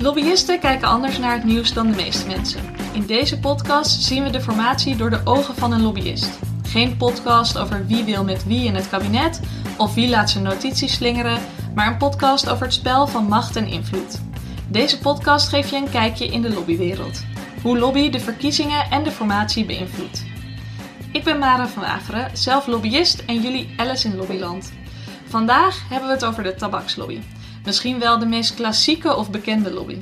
Lobbyisten kijken anders naar het nieuws dan de meeste mensen. In deze podcast zien we de formatie door de ogen van een lobbyist. Geen podcast over wie wil met wie in het kabinet of wie laat zijn notities slingeren, maar een podcast over het spel van macht en invloed. Deze podcast geeft je een kijkje in de lobbywereld. Hoe lobby de verkiezingen en de formatie beïnvloedt. Ik ben Mara van Waveren, zelf lobbyist en jullie Alice in Lobbyland. Vandaag hebben we het over de tabakslobby. Misschien wel de meest klassieke of bekende lobby.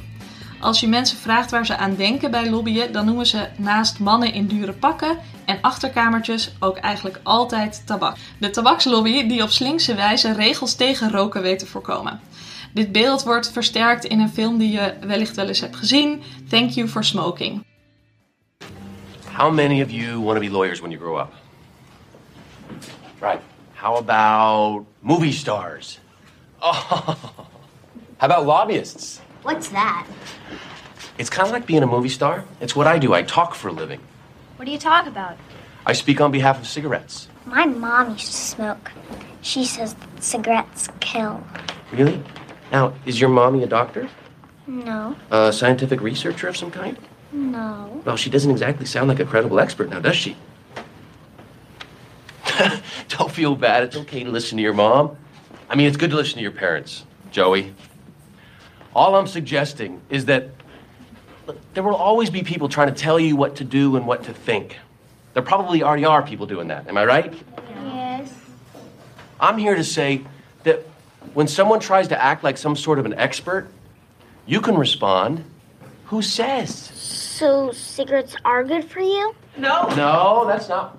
Als je mensen vraagt waar ze aan denken bij lobbyen, dan noemen ze naast mannen in dure pakken en achterkamertjes ook eigenlijk altijd tabak. De tabakslobby die op slinkse wijze regels tegen roken weet te voorkomen. Dit beeld wordt versterkt in een film die je wellicht wel eens hebt gezien, Thank You for Smoking. How many of you want to be lawyers when you grow up? Right. How about movie stars? Oh, How about lobbyists? What's that? it's kind of like being a movie star. It's what I do. I talk for a living. What do you talk about? I speak on behalf of cigarettes. My mom used to smoke. She says cigarettes kill. Really? Now, is your mommy a doctor? No, A scientific researcher of some kind? no. Well, she doesn't exactly sound like a credible expert now, does she? Don't feel bad. It's okay to listen to your mom. I mean, it's good to listen to your parents, Joey. All I'm suggesting is that there will always be people trying to tell you what to do and what to think. There probably already are people doing that. Am I right? Yes. I'm here to say that when someone tries to act like some sort of an expert, you can respond, Who says? So cigarettes are good for you? No. No, that's not.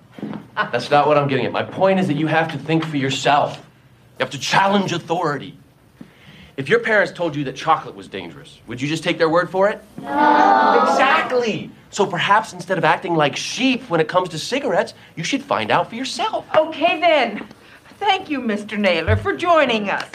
That's not what I'm getting at. My point is that you have to think for yourself. You have to challenge authority. If your parents told you that chocolate was dangerous, would you just take their word for it? No. Exactly. So perhaps instead of acting like sheep when it comes to cigarettes, you should find out for yourself. Okay then. Thank you, Mr. Naylor, for joining us.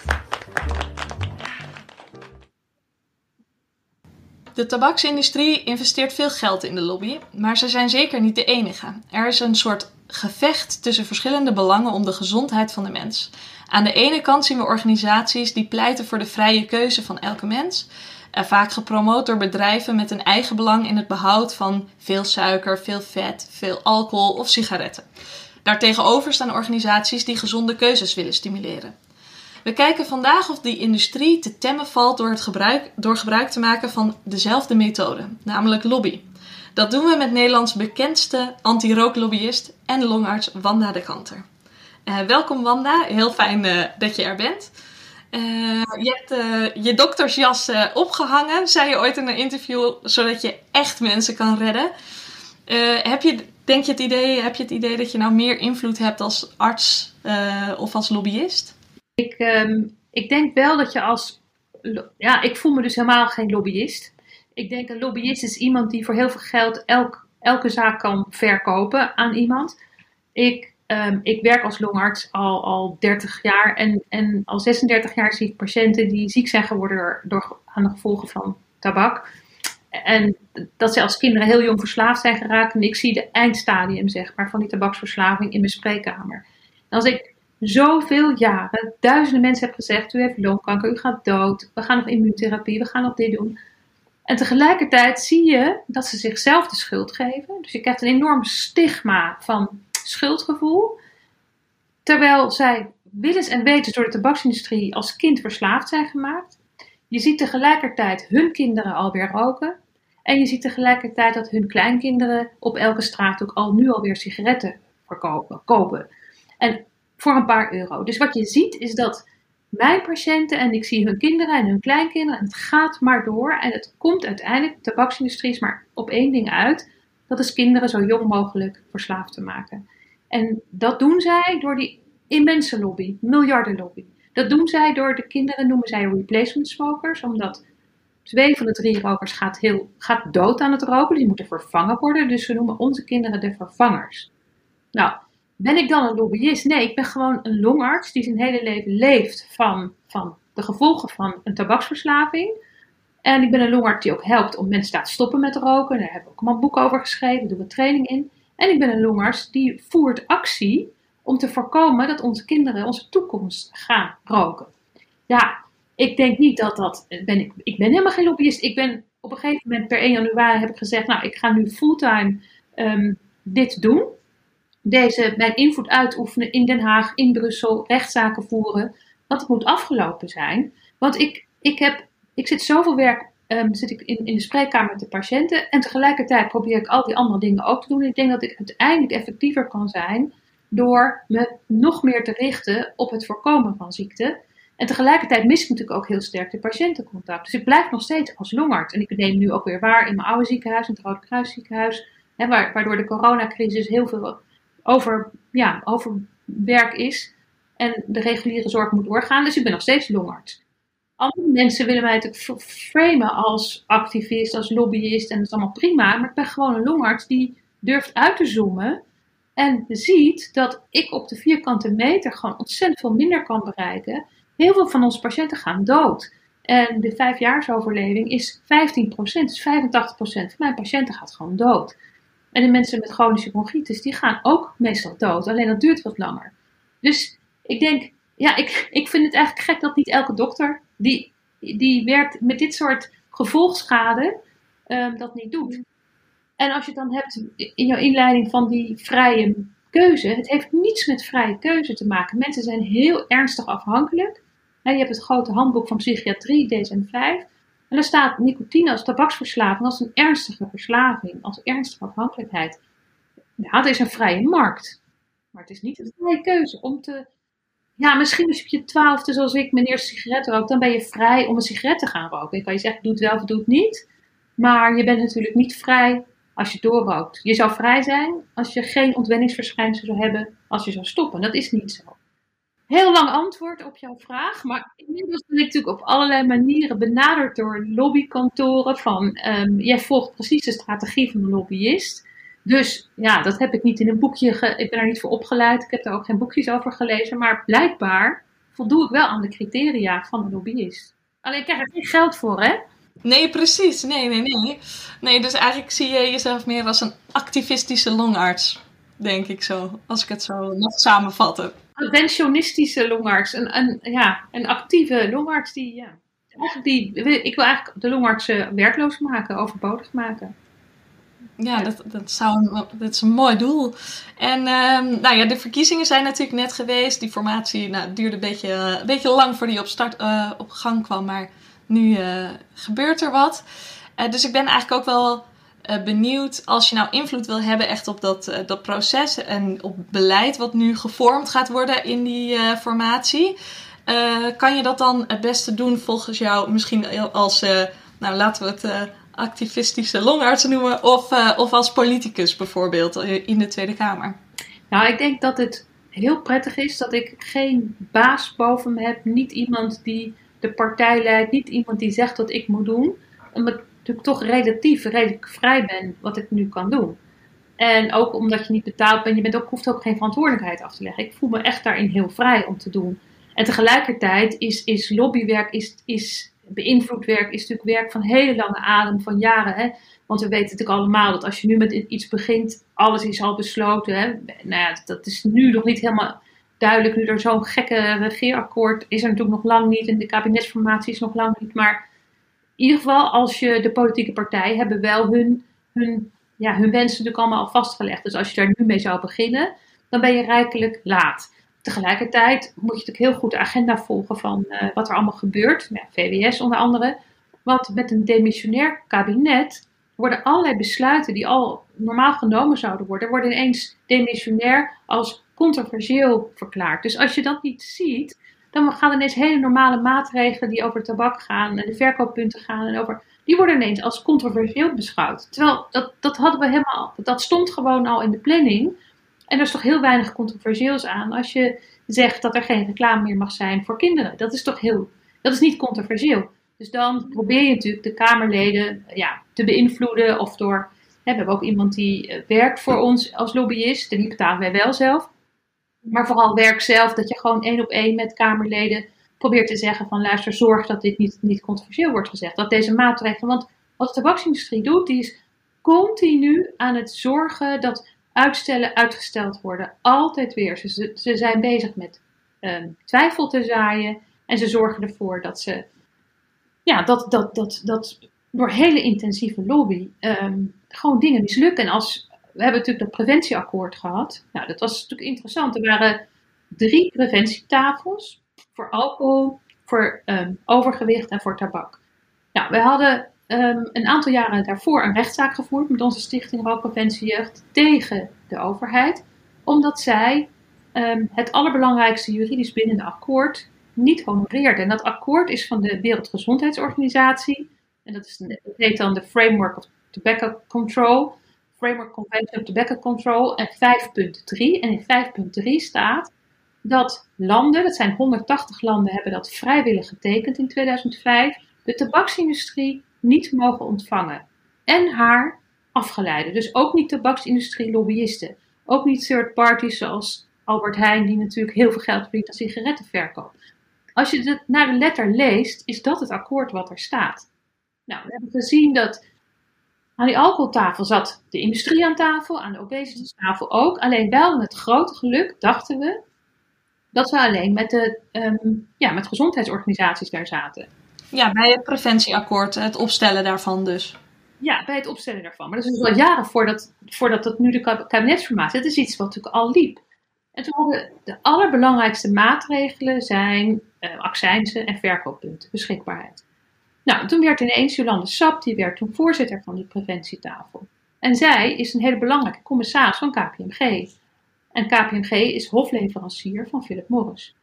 De tabaksindustrie investeert veel geld in de lobby, maar ze zijn zeker niet de enige. Er is een soort gevecht tussen verschillende belangen om de gezondheid van de mens. Aan de ene kant zien we organisaties die pleiten voor de vrije keuze van elke mens, vaak gepromoot door bedrijven met een eigen belang in het behoud van veel suiker, veel vet, veel alcohol of sigaretten. Daartegenover staan organisaties die gezonde keuzes willen stimuleren. We kijken vandaag of die industrie te temmen valt door, het gebruik, door gebruik te maken van dezelfde methode, namelijk lobby. Dat doen we met Nederlands bekendste anti-rooklobbyist en longarts Wanda de Kanter. Eh, welkom Wanda, heel fijn eh, dat je er bent. Eh, je hebt je doktersjas eh, opgehangen, zei je ooit in een interview, zodat je echt mensen kan redden. Heb je, denk je het idee, heb je het idee dat je nou meer invloed hebt als arts of als lobbyist? Ik, ehm, ik denk wel dat je als. Ja, ik voel me dus helemaal geen lobbyist. Ik denk een lobbyist is iemand die voor heel veel geld elk, elke zaak kan verkopen aan iemand. Ik, ehm, ik werk als longarts al, al 30 jaar en, en al 36 jaar zie ik patiënten die ziek zijn geworden door, aan de gevolgen van tabak. En dat ze als kinderen heel jong verslaafd zijn geraakt. En ik zie de eindstadium zeg maar, van die tabaksverslaving in mijn spreekkamer. En als ik zoveel jaren duizenden mensen heb gezegd: U heeft longkanker, u gaat dood, we gaan nog immunotherapie, we gaan nog dit doen. En tegelijkertijd zie je dat ze zichzelf de schuld geven. Dus je krijgt een enorm stigma van schuldgevoel. Terwijl zij willens en wetens door de tabaksindustrie als kind verslaafd zijn gemaakt. Je ziet tegelijkertijd hun kinderen alweer roken. En je ziet tegelijkertijd dat hun kleinkinderen op elke straat ook al nu alweer sigaretten verkopen, kopen. En voor een paar euro. Dus wat je ziet is dat mijn patiënten en ik zie hun kinderen en hun kleinkinderen en het gaat maar door en het komt uiteindelijk, de tabaksindustrie is maar op één ding uit, dat is kinderen zo jong mogelijk verslaafd te maken. En dat doen zij door die immense lobby, miljardenlobby. Dat doen zij door de kinderen, noemen zij replacement smokers, omdat twee van de drie rokers gaat, heel, gaat dood aan het roken, die moeten vervangen worden, dus ze noemen onze kinderen de vervangers. Nou, ben ik dan een lobbyist? Nee, ik ben gewoon een longarts die zijn hele leven leeft van, van de gevolgen van een tabaksverslaving. En ik ben een longarts die ook helpt om mensen te laten stoppen met roken. Daar heb ik ook allemaal boeken over geschreven, daar doen we training in. En ik ben een longarts die voert actie om te voorkomen dat onze kinderen onze toekomst gaan roken. Ja, ik denk niet dat dat. Ben ik, ik ben helemaal geen lobbyist. Ik ben op een gegeven moment per 1 januari heb ik gezegd: Nou, ik ga nu fulltime ehm, dit doen. Deze, mijn invloed uitoefenen in Den Haag, in Brussel, rechtszaken voeren. Want het moet afgelopen zijn. Want ik, ik, heb, ik zit zoveel werk ehm, zit ik in, in de spreekkamer met de patiënten. En tegelijkertijd probeer ik al die andere dingen ook te doen. Ik denk dat ik uiteindelijk effectiever kan zijn door me nog meer te richten op het voorkomen van ziekte. En tegelijkertijd mis ik natuurlijk ook heel sterk de patiëntencontact. Dus ik blijf nog steeds als longarts. En ik neem nu ook weer waar in mijn oude ziekenhuis, in het Rode Kruisziekenhuis. Hè, waardoor de coronacrisis heel veel over, ja, over werk is. En de reguliere zorg moet doorgaan. Dus ik ben nog steeds longarts. Andere mensen willen mij natuurlijk framen als activist, als lobbyist. En dat is allemaal prima. Maar ik ben gewoon een longarts die durft uit te zoomen. En ziet dat ik op de vierkante meter gewoon ontzettend veel minder kan bereiken. Heel veel van onze patiënten gaan dood. En de vijfjaarsoverleving is 15%, dus 85% van mijn patiënten gaat gewoon dood. En de mensen met chronische bronchitis, die gaan ook meestal dood. Alleen dat duurt wat langer. Dus ik denk, ja, ik, ik vind het eigenlijk gek dat niet elke dokter die, die werkt met dit soort gevolgschade um, dat niet doet. En als je dan hebt in jouw inleiding van die vrije keuze, het heeft niets met vrije keuze te maken. Mensen zijn heel ernstig afhankelijk. je hebt het grote handboek van psychiatrie, DSM-5. En daar staat nicotine als tabaksverslaving als een ernstige verslaving, als ernstige afhankelijkheid. Ja, het is een vrije markt. Maar het is niet een vrije keuze om te. Ja, misschien als je op je twaalfde, zoals ik, mijn eerste sigaret rook, dan ben je vrij om een sigaret te gaan roken. Ik kan je zeggen, doe het wel of doe het niet. Maar je bent natuurlijk niet vrij als je doorrookt. Je zou vrij zijn als je geen ontwenningsverschijnselen zou hebben als je zou stoppen. Dat is niet zo. Heel lang antwoord op jouw vraag, maar inmiddels ben ik natuurlijk op allerlei manieren benaderd door lobbykantoren van um, jij volgt precies de strategie van een lobbyist. Dus ja, dat heb ik niet in een boekje, ik ben er niet voor opgeleid, ik heb daar ook geen boekjes over gelezen, maar blijkbaar voldoe ik wel aan de criteria van een lobbyist. Alleen ik krijg er geen geld voor, hè? Nee, precies. Nee, nee, nee. Nee, dus eigenlijk zie je jezelf meer als een activistische longarts, denk ik zo. Als ik het zo nog samenvatten. Een pensionistische longarts. Een, een, ja, een actieve longarts die, ja. Die, ik wil eigenlijk de longartsen werkloos maken, overbodig maken. Ja, dat, dat, zou dat is een mooi doel. En um, nou ja, de verkiezingen zijn natuurlijk net geweest. Die formatie nou, duurde een beetje, een beetje lang voor die op, start, uh, op gang kwam. Maar nu uh, gebeurt er wat. Dus ik ben eigenlijk ook wel uh, benieuwd, als je nou invloed wil hebben echt op dat, dat proces en op beleid wat nu gevormd gaat worden in die formatie. kan je dat dan het beste doen volgens jou misschien als, nou laten we het activistische longarts noemen, of, of als politicus bijvoorbeeld in de Tweede Kamer? Nou, ik denk dat het heel prettig is dat ik geen baas boven me heb, niet iemand die de partij leidt, niet iemand die zegt wat ik moet doen. Natuurlijk toch relatief redelijk vrij ben wat ik nu kan doen. En ook omdat je niet betaald bent, je bent ook, hoeft ook geen verantwoordelijkheid af te leggen. Ik voel me echt daarin heel vrij om te doen. En tegelijkertijd is, is lobbywerk, is, is beïnvloed werk, is natuurlijk werk van hele lange adem, van jaren. Hè? Want we weten natuurlijk allemaal dat als je nu met iets begint, alles is al besloten. Hè? Nou ja, dat is nu nog niet helemaal duidelijk, nu er zo'n gekke regeerakkoord is er natuurlijk nog lang niet en de kabinetsformatie is nog lang niet. Maar in ieder geval, als je de politieke partijen hebben wel hun, hun, ja, hun wensen natuurlijk allemaal al vastgelegd. Dus als je daar nu mee zou beginnen, dan ben je rijkelijk laat. Tegelijkertijd moet je natuurlijk heel goed de agenda volgen van uh, wat er allemaal gebeurt. Ja, VWS onder andere. Want met een demissionair kabinet worden allerlei besluiten die al normaal genomen zouden worden, worden ineens demissionair als controversieel verklaard. Dus als je dat niet ziet, dan gaan ineens hele normale maatregelen die over tabak gaan en de verkooppunten gaan en over, die worden ineens als controversieel beschouwd. Terwijl dat, dat hadden we helemaal, dat stond gewoon al in de planning. En er is toch heel weinig controversieels aan als je zegt dat er geen reclame meer mag zijn voor kinderen. Dat is toch heel, dat is niet controversieel. Dus dan probeer je natuurlijk de Kamerleden ja, te beïnvloeden of door. Hè, we hebben ook iemand die eh, werkt voor ons als lobbyist en die betalen wij wel zelf. Maar vooral werk zelf, dat je gewoon één op één met Kamerleden probeert te zeggen van luister, zorg dat dit niet, niet controversieel wordt gezegd. Dat deze maatregelen, want wat de tabaksindustrie doet, die is continu aan het zorgen dat uitstellen uitgesteld worden. Altijd weer. Ze, ze zijn bezig met um, twijfel te zaaien En ze zorgen ervoor dat ze, ja, dat, dat, dat, dat door hele intensieve lobby ehm, gewoon dingen mislukken. En als, we hebben natuurlijk dat preventieakkoord gehad. Nou, dat was natuurlijk interessant. Er waren drie preventietafels voor alcohol, voor ehm, overgewicht en voor tabak. Nou, we hadden ehm, een aantal jaren daarvoor een rechtszaak gevoerd met onze stichting Rookpreventie Jeugd tegen de overheid, omdat zij ehm, het allerbelangrijkste juridisch bindende akkoord niet honoreerde. En dat akkoord is van de Wereldgezondheidsorganisatie en dat, is, dat heet dan de Framework of Tobacco Control, Framework Convention of Tobacco Control en 5.3. En in 5.3 staat dat landen, dat zijn 180 landen, hebben dat vrijwillig getekend in 2005, de tabaksindustrie niet mogen ontvangen. En haar afgeleiden. Dus ook niet tabaksindustrie lobbyisten. Ook niet third parties zoals Albert Heijn, die natuurlijk heel veel geld verdient aan sigarettenverkoop. Als je het naar de letter leest, is dat het akkoord wat er staat. Nou, we hebben gezien dat aan die alcoholtafel zat de industrie aan tafel, aan de obesitastafel ook. Alleen wel met grote geluk, dachten we, dat we alleen met, de, ehm, ja, met gezondheidsorganisaties daar zaten. Ja, bij het preventieakkoord, het opstellen daarvan dus. Ja, bij het opstellen daarvan. Maar dat is dus al jaren voordat, voordat dat nu de kabinetsformatie. Dat is iets wat natuurlijk al liep. En toen hadden de allerbelangrijkste maatregelen zijn uh, accijnzen en verkooppunten, beschikbaarheid. Nou, toen werd ineens Jolande Sap, die werd toen voorzitter van die preventietafel. En zij is een hele belangrijke commissaris van KPMG. En KPMG is hofleverancier van Philip Morris.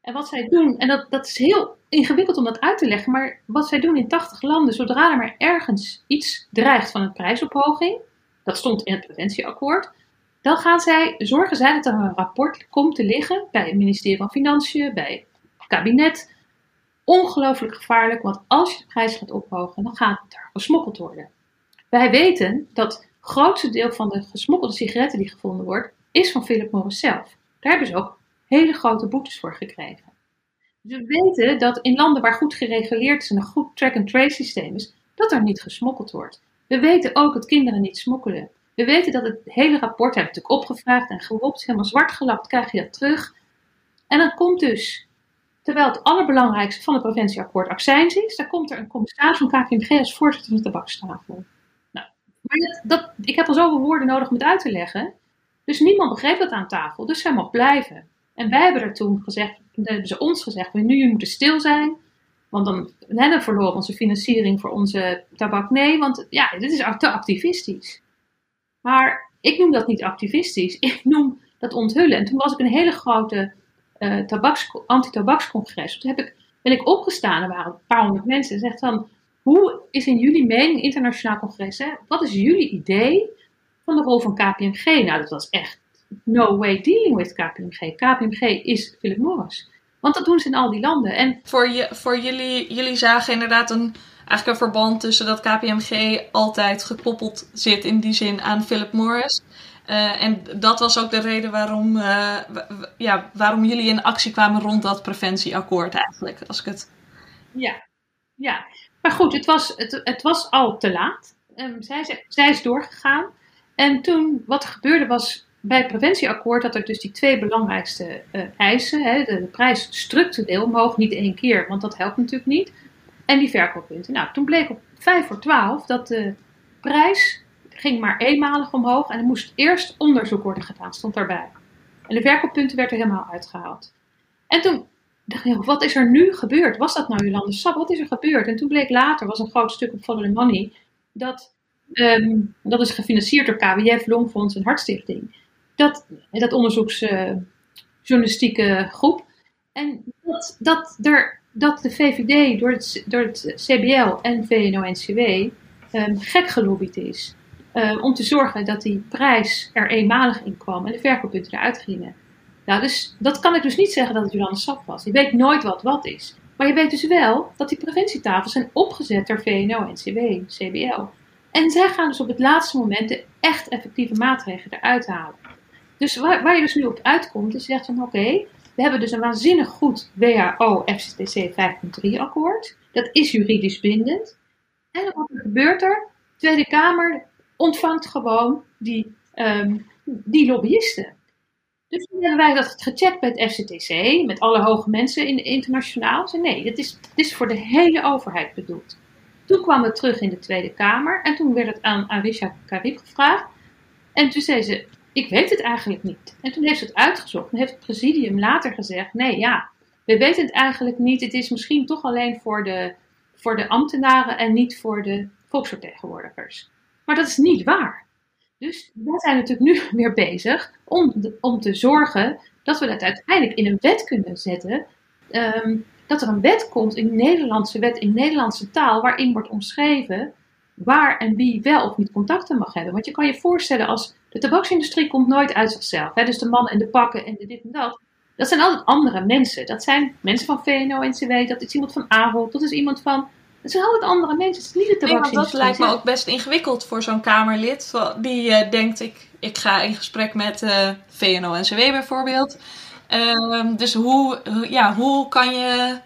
En wat zij doen, en dat, dat is heel ingewikkeld om dat uit te leggen, maar wat zij doen in 80 landen, zodra er maar ergens iets dreigt van een prijsophoging, dat stond in het preventieakkoord, dan gaan zij, zorgen zij dat er een rapport komt te liggen bij het ministerie van Financiën, bij het kabinet. Ongelooflijk gevaarlijk, want als je de prijs gaat ophogen, dan gaat het daar gesmokkeld worden. Wij weten dat het grootste deel van de gesmokkelde sigaretten die gevonden wordt, is van Philip Morris zelf. Daar hebben ze ook hele grote boetes voor gekregen. Dus we weten dat in landen waar goed gereguleerd is en een goed track-and-trace systeem is, dat er niet gesmokkeld wordt. We weten ook dat kinderen niet smokkelen. We weten dat het hele rapport, hebben natuurlijk opgevraagd en gewopt, helemaal zwart gelapt, krijg je dat terug. En dan komt dus, terwijl het allerbelangrijkste van het preventieakkoord accijns is, dan komt er een commissaris van KVMG als voorzitter van de tabakstafel. Nou, maar dat, ik heb al zoveel woorden nodig om het uit te leggen. Dus niemand begreep dat aan tafel, dus zij mocht blijven. En wij hebben er toen gezegd, hebben ze ons gezegd, we nu moeten stil zijn. Want dan, dan verloren onze financiering voor onze tabak. Nee, want ja, dit is te activistisch. Maar ik noem dat niet activistisch. Ik noem dat onthullen. En toen was ik een hele grote tabaks, anti-tabakscongres. Toen heb ik, ben ik opgestaan, er waren een paar honderd mensen. En zegt dan, hoe is in jullie mening, internationaal congres, hè, wat is jullie idee van de rol van KPMG? Nou, dat was echt no way dealing with KPMG. KPMG is Philip Morris. Want dat doen ze in al die landen. En voor, je, voor jullie, jullie zagen inderdaad een, eigenlijk een verband tussen dat KPMG altijd gekoppeld zit in die zin aan Philip Morris. Uh, en dat was ook de reden waarom, uh, ja, waarom jullie in actie kwamen rond dat preventieakkoord eigenlijk. Als ik het... Ja, ja. maar goed, het was, het, het was al te laat. Um, zij, zij is doorgegaan. En toen, wat er gebeurde was, bij het preventieakkoord dat er dus die twee belangrijkste uh, eisen, hè, de, de, prijs structureel omhoog, niet één keer, want dat helpt natuurlijk niet, en die verkooppunten. Nou, toen bleek op 5 voor 12 dat de prijs ging maar eenmalig omhoog en er moest eerst onderzoek worden gedaan, stond daarbij. En de verkooppunten werden er helemaal uitgehaald. En toen dacht ik, wat is er nu gebeurd? Was dat nou Jolande Sap? Wat is er gebeurd? En toen bleek later, was een groot stuk op Follow the Money, dat, um, dat is gefinancierd door KWF, Longfonds en Hartstichting dat, dat onderzoeksjournalistieke groep. En dat, dat, er, dat de VVD door het, door het CBL en VNO-NCW um, ehm, gek gelobbyd is. Um, om te zorgen dat die prijs er eenmalig in kwam en de verkooppunten eruit gingen. Nou, dus dat kan ik dus niet zeggen dat het Jolande Sap was. Je weet nooit wat wat is. Maar je weet dus wel dat die preventietafels zijn opgezet door VNO, NCW, CBL. En zij gaan dus op het laatste moment de echt effectieve maatregelen eruit halen. Dus waar, waar je dus nu op uitkomt, is je zegt van oké, we hebben dus een waanzinnig goed WHO FCTC 5.3 akkoord. Dat is juridisch bindend. En wat gebeurt er? De Tweede Kamer ontvangt gewoon die, um, die lobbyisten. Dus toen hebben wij dat gecheckt bij het FCTC, met alle hoge mensen in, internationaal. Ze nee, dit is, dit is voor de hele overheid bedoeld. Toen kwam het terug in de Tweede Kamer en toen werd het aan Arisha Karib gevraagd. En toen zei ze, ik weet het eigenlijk niet. En toen heeft ze het uitgezocht en heeft het presidium later gezegd, nee ja, we weten het eigenlijk niet. Het is misschien toch alleen voor de, voor de ambtenaren en niet voor de volksvertegenwoordigers. Maar dat is niet waar. Dus wij zijn natuurlijk nu weer bezig om, om te zorgen dat we dat uiteindelijk in een wet kunnen zetten. Ehm, dat er een wet komt, een Nederlandse wet in Nederlandse taal, waarin wordt omschreven waar en wie wel of niet contacten mag hebben. Want je kan je voorstellen, als de tabaksindustrie komt nooit uit zichzelf. Hè? Dus de mannen en de pakken en de dit en dat. Dat zijn altijd andere mensen. Dat zijn mensen van VNO-NCW, dat is iemand van Ahold, dat is iemand van... Dat zijn altijd andere mensen. Het is niet de Nee, want dat lijkt me ook best ingewikkeld voor zo'n Kamerlid. Die eh, denkt, ik, ik ga in gesprek met eh VNO-NCW bijvoorbeeld. Ehm, dus hoe, ja, hoe kan je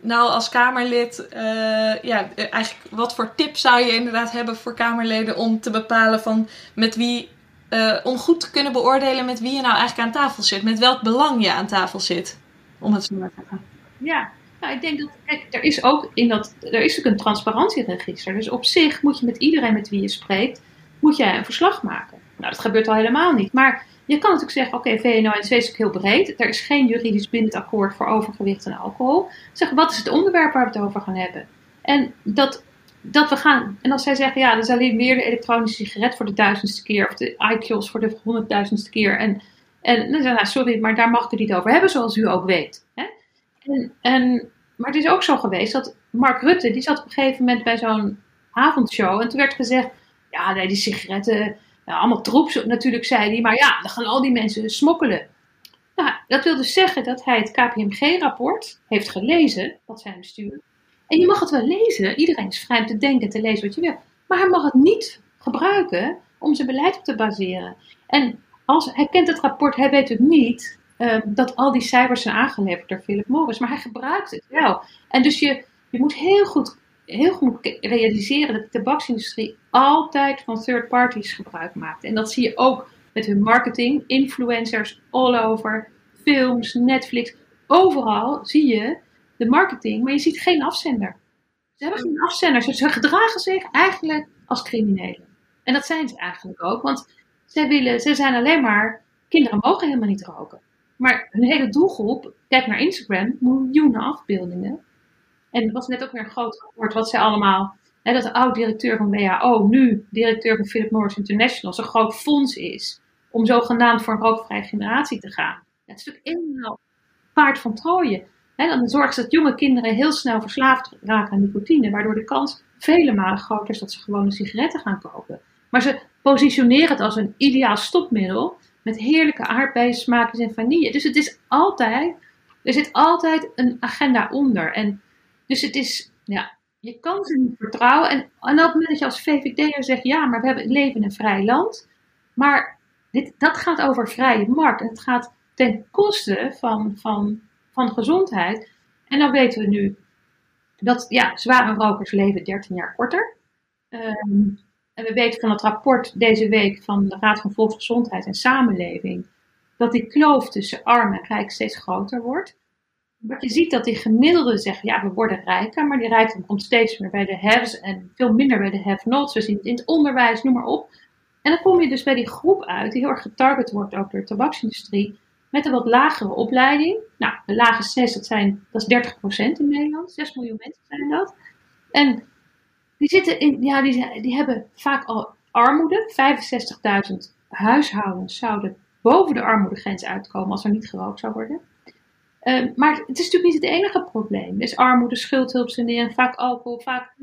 nou als Kamerlid... eh, ja, eigenlijk, wat voor tips zou je inderdaad hebben voor Kamerleden... om te bepalen van met wie... eh, om goed te kunnen beoordelen met wie je nou eigenlijk aan tafel zit. Met welk belang je aan tafel zit. Om het zo maar te zeggen. Ja, nou, ik denk dat, kijk, er is ook in dat, er is ook een transparantieregister. Dus op zich moet je met iedereen met wie je spreekt, moet jij een verslag maken. Nou, dat gebeurt al helemaal niet. Maar je kan natuurlijk zeggen, oké, VNO-NCW is ook heel breed. Er is geen juridisch bindend akkoord voor overgewicht en alcohol. Zeg, wat is het onderwerp waar we het over gaan hebben? En dat, dat we gaan, en als zij zeggen, ja, dat is alleen weer de elektronische sigaret voor de duizendste keer, of de iKills voor de honderdduizendste keer. En, en dan zeggen ze, nou, sorry, maar daar mag ik het niet over hebben, zoals u ook weet. Hè? En, maar het is ook zo geweest dat Mark Rutte, die zat op een gegeven moment bij zo'n avondshow. En toen werd gezegd, ja, nee, die sigaretten, allemaal troep natuurlijk, zei hij. Maar ja, dan gaan al die mensen smokkelen. Nou, dat wil dus zeggen dat hij het KPMG-rapport heeft gelezen, wat zij hem sturen. En je mag het wel lezen, iedereen is vrij om te denken, te lezen wat je wil. Maar hij mag het niet gebruiken om zijn beleid op te baseren. En als, hij kent het rapport, hij weet het niet eh, dat al die cijfers zijn aangeleverd door Philip Morris, maar hij gebruikt het wel. En dus je, je moet heel goed, heel goed realiseren dat de tabaksindustrie altijd van third parties gebruik maakt. En dat zie je ook met hun marketing, influencers all over, films, Netflix. Overal zie je de marketing, maar je ziet geen afzender. Ze hebben geen afzender. Ze, ze gedragen zich eigenlijk als criminelen. En dat zijn ze eigenlijk ook, want zij, willen, zij zijn alleen maar. Kinderen mogen helemaal niet roken. Maar hun hele doelgroep, kijk naar Instagram, miljoenen afbeeldingen. En er was net ook weer een groot rapport wat zij allemaal. Hè, dat de oud-directeur van WHO, nu directeur van Philip Morris International, zo'n groot fonds is. Om zogenaamd voor een rookvrije generatie te gaan. Ja, het is natuurlijk helemaal paard van Troje. Hè, dan zorgen ze dat jonge kinderen heel snel verslaafd raken aan nicotine, waardoor de kans vele malen groter is dat ze gewone sigaretten gaan kopen. Maar ze positioneren het als een ideaal stopmiddel met heerlijke aardbeiensmaakjes en vanille. Dus het is altijd, er zit altijd een agenda onder. En dus het is, ja, je kan ze niet vertrouwen. En, en op het moment dat je als VVD'er zegt, ja, maar we hebben leven in een vrij land. Maar dit, dat gaat over vrije markt. Het gaat ten koste van, van, van gezondheid. En dan weten we nu dat ja, zware rokers leven 13 jaar korter. Ehm, en we weten van het rapport deze week van de Raad van Volksgezondheid en Samenleving dat die kloof tussen arm en rijk steeds groter wordt. Je ziet dat die gemiddelden zeggen, ja, we worden rijker, maar die rijkdom komt steeds meer bij de haves en veel minder bij de have-nots. We zien het in het onderwijs, noem maar op. En dan kom je dus bij die groep uit, die heel erg getarget wordt ook door de tabaksindustrie, met een wat lagere opleiding. Nou, de lage 6, dat, zijn, dat is 30% in Nederland. 6 miljoen mensen zijn dat. En die, zitten in, ja, die, die hebben vaak al armoede. 65.000 huishoudens zouden boven de armoedegrens uitkomen als er niet gerookt zou worden. Uh, maar het is natuurlijk niet het enige probleem. Er is armoede, schuldhulpsanering, vaak alcohol, vaak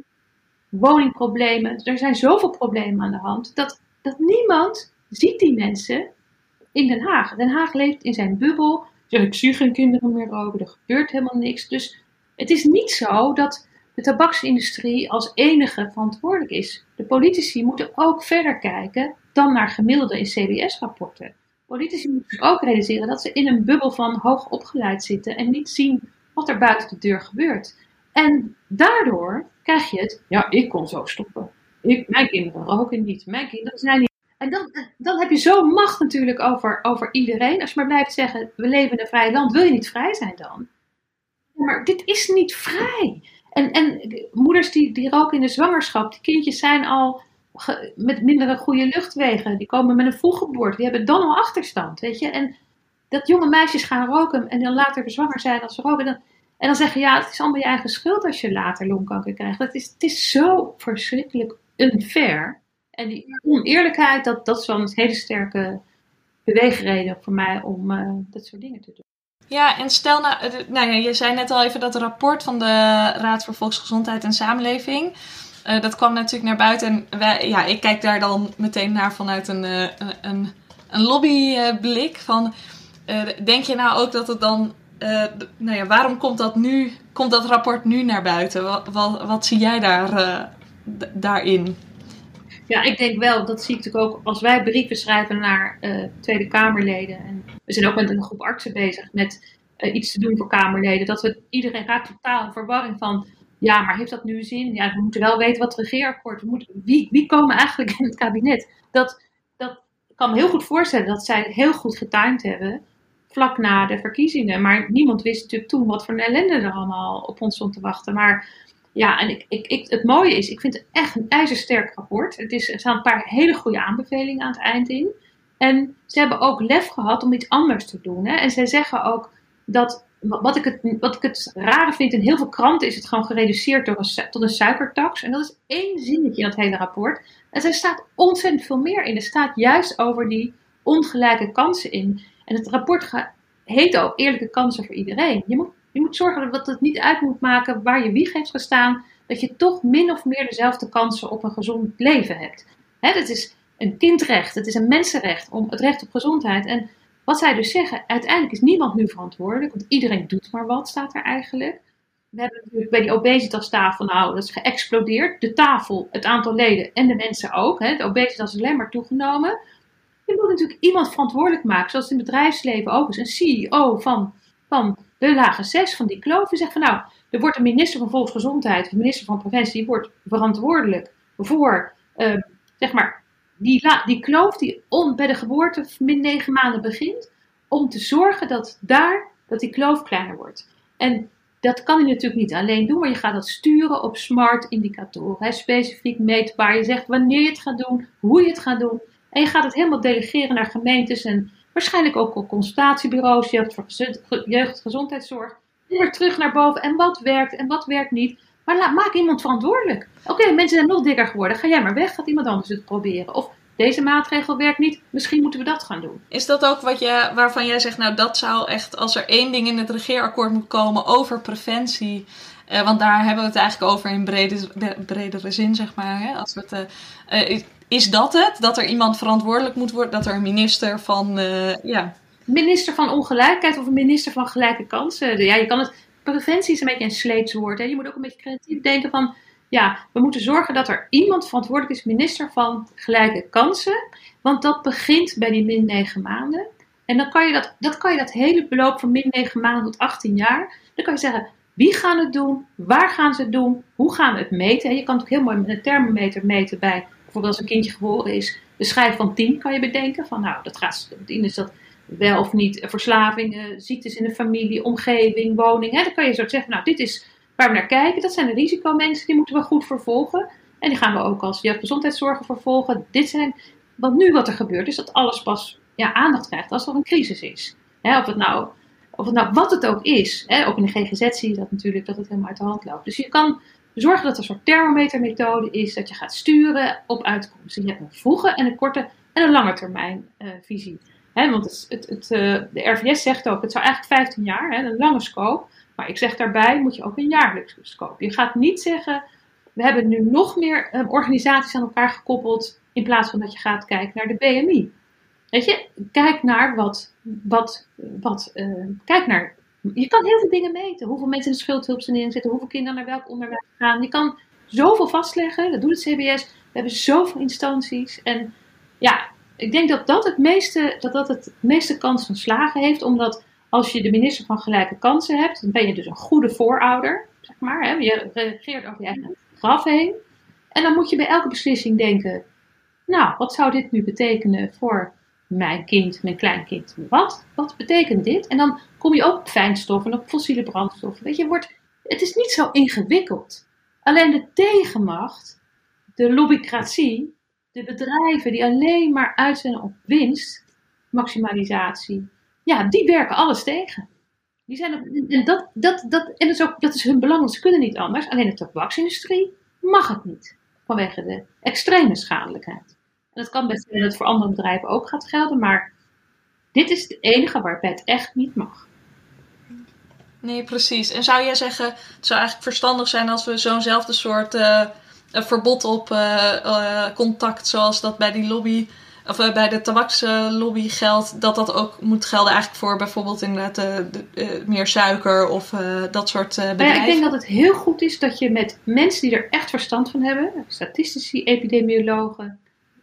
woningproblemen. Er zijn zoveel problemen aan de hand dat, dat niemand ziet die mensen in Den Haag. Den Haag leeft in zijn bubbel. Zeg, ik zie geen kinderen meer roken, er gebeurt helemaal niks. Dus het is niet zo dat de tabaksindustrie als enige verantwoordelijk is. De politici moeten ook verder kijken dan naar gemiddelde in CBS-rapporten. Politici moeten ook realiseren dat ze in een bubbel van hoog opgeleid zitten en niet zien wat er buiten de deur gebeurt. En daardoor krijg je het, ja, ik kon zo stoppen. Ik, mijn kinderen roken niet. Mijn kinderen zijn niet. En dan, dan heb je zo'n macht natuurlijk over, over iedereen. Als je maar blijft zeggen, we leven in een vrij land, wil je niet vrij zijn dan? Maar dit is niet vrij. En, en moeders die, die roken in de zwangerschap, die kindjes zijn al met mindere goede luchtwegen. Die komen met een vroeggeboorte, die hebben dan al achterstand, weet je. En dat jonge meisjes gaan roken en dan later zwanger zijn als ze roken. Dan, en dan zeggen, ja, het is allemaal je eigen schuld als je later longkanker krijgt. Dat is, het is zo verschrikkelijk unfair. En die oneerlijkheid, dat, dat is wel een hele sterke beweegreden voor mij om eh, dat soort dingen te doen. Ja, en stel nou, eh, nou ja, je zei net al even dat rapport van de Raad voor Volksgezondheid en Samenleving. eh, dat kwam natuurlijk naar buiten. En ja, ik kijk daar dan meteen naar vanuit een, eh, een, een, lobbyblik. Van, denk je nou ook dat het dan. nou ja, waarom komt dat nu? Komt dat rapport nu naar buiten? Wat, wat, wat zie jij daar, daarin? Ja, ik denk wel, dat zie ik natuurlijk ook als wij brieven schrijven naar eh, Tweede Kamerleden. En we zijn ook met een groep artsen bezig met eh, iets te doen voor Kamerleden. Dat we iedereen raakt totaal in verwarring van. Ja, maar heeft dat nu zin? Ja, we moeten wel weten wat het regeerakkoord. We moeten, wie, wie komen eigenlijk in het kabinet? Dat, dat kan me heel goed voorstellen dat zij heel goed getimed hebben. Vlak na de verkiezingen. Maar niemand wist natuurlijk toen wat voor een ellende er allemaal op ons stond te wachten. Maar ja, en ik, ik, ik, het mooie is, ik vind het echt een ijzersterk rapport. Het is, er staan een paar hele goede aanbevelingen aan het eind in. En ze hebben ook lef gehad om iets anders te doen. Hè? En zij zeggen ook dat, wat ik, het, wat ik het rare vind, in heel veel kranten is het gewoon gereduceerd door een, tot een suikertax. En dat is één zinnetje in dat hele rapport. En er staat ontzettend veel meer in. Er staat juist over die ongelijke kansen in. En het rapport heet ook eerlijke kansen voor iedereen. Je moet, je moet zorgen dat het niet uit moet maken waar je wieg heeft gestaan. Dat je toch min of meer dezelfde kansen op een gezond leven hebt. Dat is een kindrecht, het is een mensenrecht om het recht op gezondheid. En wat zij dus zeggen, uiteindelijk is niemand nu verantwoordelijk, want iedereen doet maar wat, staat er eigenlijk. We hebben natuurlijk bij die obesitastafel, nou, dat is geëxplodeerd. De tafel, het aantal leden en de mensen ook. Hè. De obesitas is alleen maar toegenomen. Je moet natuurlijk iemand verantwoordelijk maken, zoals het in het bedrijfsleven ook is. Een CEO van, van de lage zes, van die kloof. Die zegt van nou, er wordt een minister van Volksgezondheid, een minister van Preventie, die wordt verantwoordelijk voor, eh, zeg maar, die, die kloof die on, bij de geboorte min negen maanden begint, om te zorgen dat daar, dat die kloof kleiner wordt. En dat kan hij natuurlijk niet alleen doen, maar je gaat dat sturen op smart indicatoren. Hè, specifiek meetbaar. Je zegt wanneer je het gaat doen, hoe je het gaat doen. En je gaat het helemaal delegeren naar gemeentes en waarschijnlijk ook op consultatiebureaus, jeugd- jeugdgezondheidszorg. En weer terug naar boven. En wat werkt en wat werkt niet. Maar laat, maak iemand verantwoordelijk. Oké, mensen zijn nog dikker geworden. Ga jij maar weg, gaat iemand anders het proberen. Of deze maatregel werkt niet, misschien moeten we dat gaan doen. Is dat ook wat je, waarvan jij zegt, nou dat zou echt, als er één ding in het regeerakkoord moet komen over preventie, eh, want daar hebben we het eigenlijk over in brede, bredere zin, zeg maar. Hè? Als we het, eh, eh, is dat het? Dat er iemand verantwoordelijk moet worden? Dat er een minister van, eh, ja, Minister van ongelijkheid of een minister van gelijke kansen. Ja, je kan het, preventie is een beetje een sleetswoord. Hè? Je moet ook een beetje creatief denken van, ja, we moeten zorgen dat er iemand verantwoordelijk is, minister van gelijke kansen. Want dat begint bij die min 9 maanden. En dan kan je dat, dat kan je dat hele beloop van min 9 maanden tot 18 jaar, dan kan je zeggen, wie gaan het doen? Waar gaan ze het doen? Hoe gaan we het meten? En je kan het ook heel mooi met een thermometer meten bij, bijvoorbeeld als een kindje geboren is, de schijf van 10 kan je bedenken. Van nou, dat gaat, 10 is dat wel of niet verslavingen, ziektes in de familie, omgeving, woning. Hè? Dan kan je zo zeggen, nou, dit is waar we naar kijken. Dat zijn de risicomensen, die moeten we goed vervolgen. En die gaan we ook als jeugdgezondheidszorger vervolgen. Dit zijn, want nu wat er gebeurt, is dat alles pas ja, aandacht krijgt als er een crisis is. Hè? Of, het nou, of het nou wat het ook is. Hè? Ook in de GGZ zie je dat natuurlijk, dat het helemaal uit de hand loopt. Dus je kan zorgen dat er een soort thermometermethode is, dat je gaat sturen op uitkomsten. Je hebt een vroege en een korte en een lange termijn uh, visie. Want het, het, uh, de RVS zegt ook, het zou eigenlijk 15 jaar, he, een lange scope. Maar ik zeg daarbij, moet je ook een jaarlijkse scope. Je gaat niet zeggen, we hebben nu nog meer uh, organisaties aan elkaar gekoppeld, in plaats van dat je gaat kijken naar de BMI. Weet je, kijk naar wat, wat, wat kijk naar, je kan heel veel dingen meten. Hoeveel mensen in de schuldhulpsanering zitten, hoeveel kinderen naar welk onderwijs gaan. Je kan zoveel vastleggen, dat doet het CBS. We hebben zoveel instanties en ja, ik denk dat dat het meeste, dat dat het meeste kans van slagen heeft, omdat als je de minister van gelijke kansen hebt, dan ben je dus een goede voorouder, zeg maar. Hè? Je reageert over je eigen graf heen. En dan moet je bij elke beslissing denken, nou, wat zou dit nu betekenen voor mijn kind, mijn kleinkind? Wat? Wat betekent dit? En dan kom je ook op fijnstoffen, op fossiele brandstoffen. Weet je, wordt, het is niet zo ingewikkeld. Alleen de tegenmacht, de lobbycratie, de bedrijven die alleen maar uit zijn op winst, maximalisatie, ja, die werken alles tegen. Die zijn en dat, dat, dat, en dat is, ook, dat is hun belang, ze kunnen niet anders. Alleen de tabaksindustrie mag het niet, vanwege de extreme schadelijkheid. En dat kan best zijn dat het voor andere bedrijven ook gaat gelden, maar dit is het enige waarbij het echt niet mag. Nee, precies. En zou jij zeggen, het zou eigenlijk verstandig zijn als we zo'nzelfde soort eh, verbod op eh, eh, contact, zoals dat bij die lobby, of bij de tabakslobby geldt, dat dat ook moet gelden eigenlijk voor bijvoorbeeld inderdaad de, meer suiker of dat soort eh, Maar ja, bedrijven? ik denk dat het heel goed is dat je met mensen die er echt verstand van hebben, statistici, epidemiologen,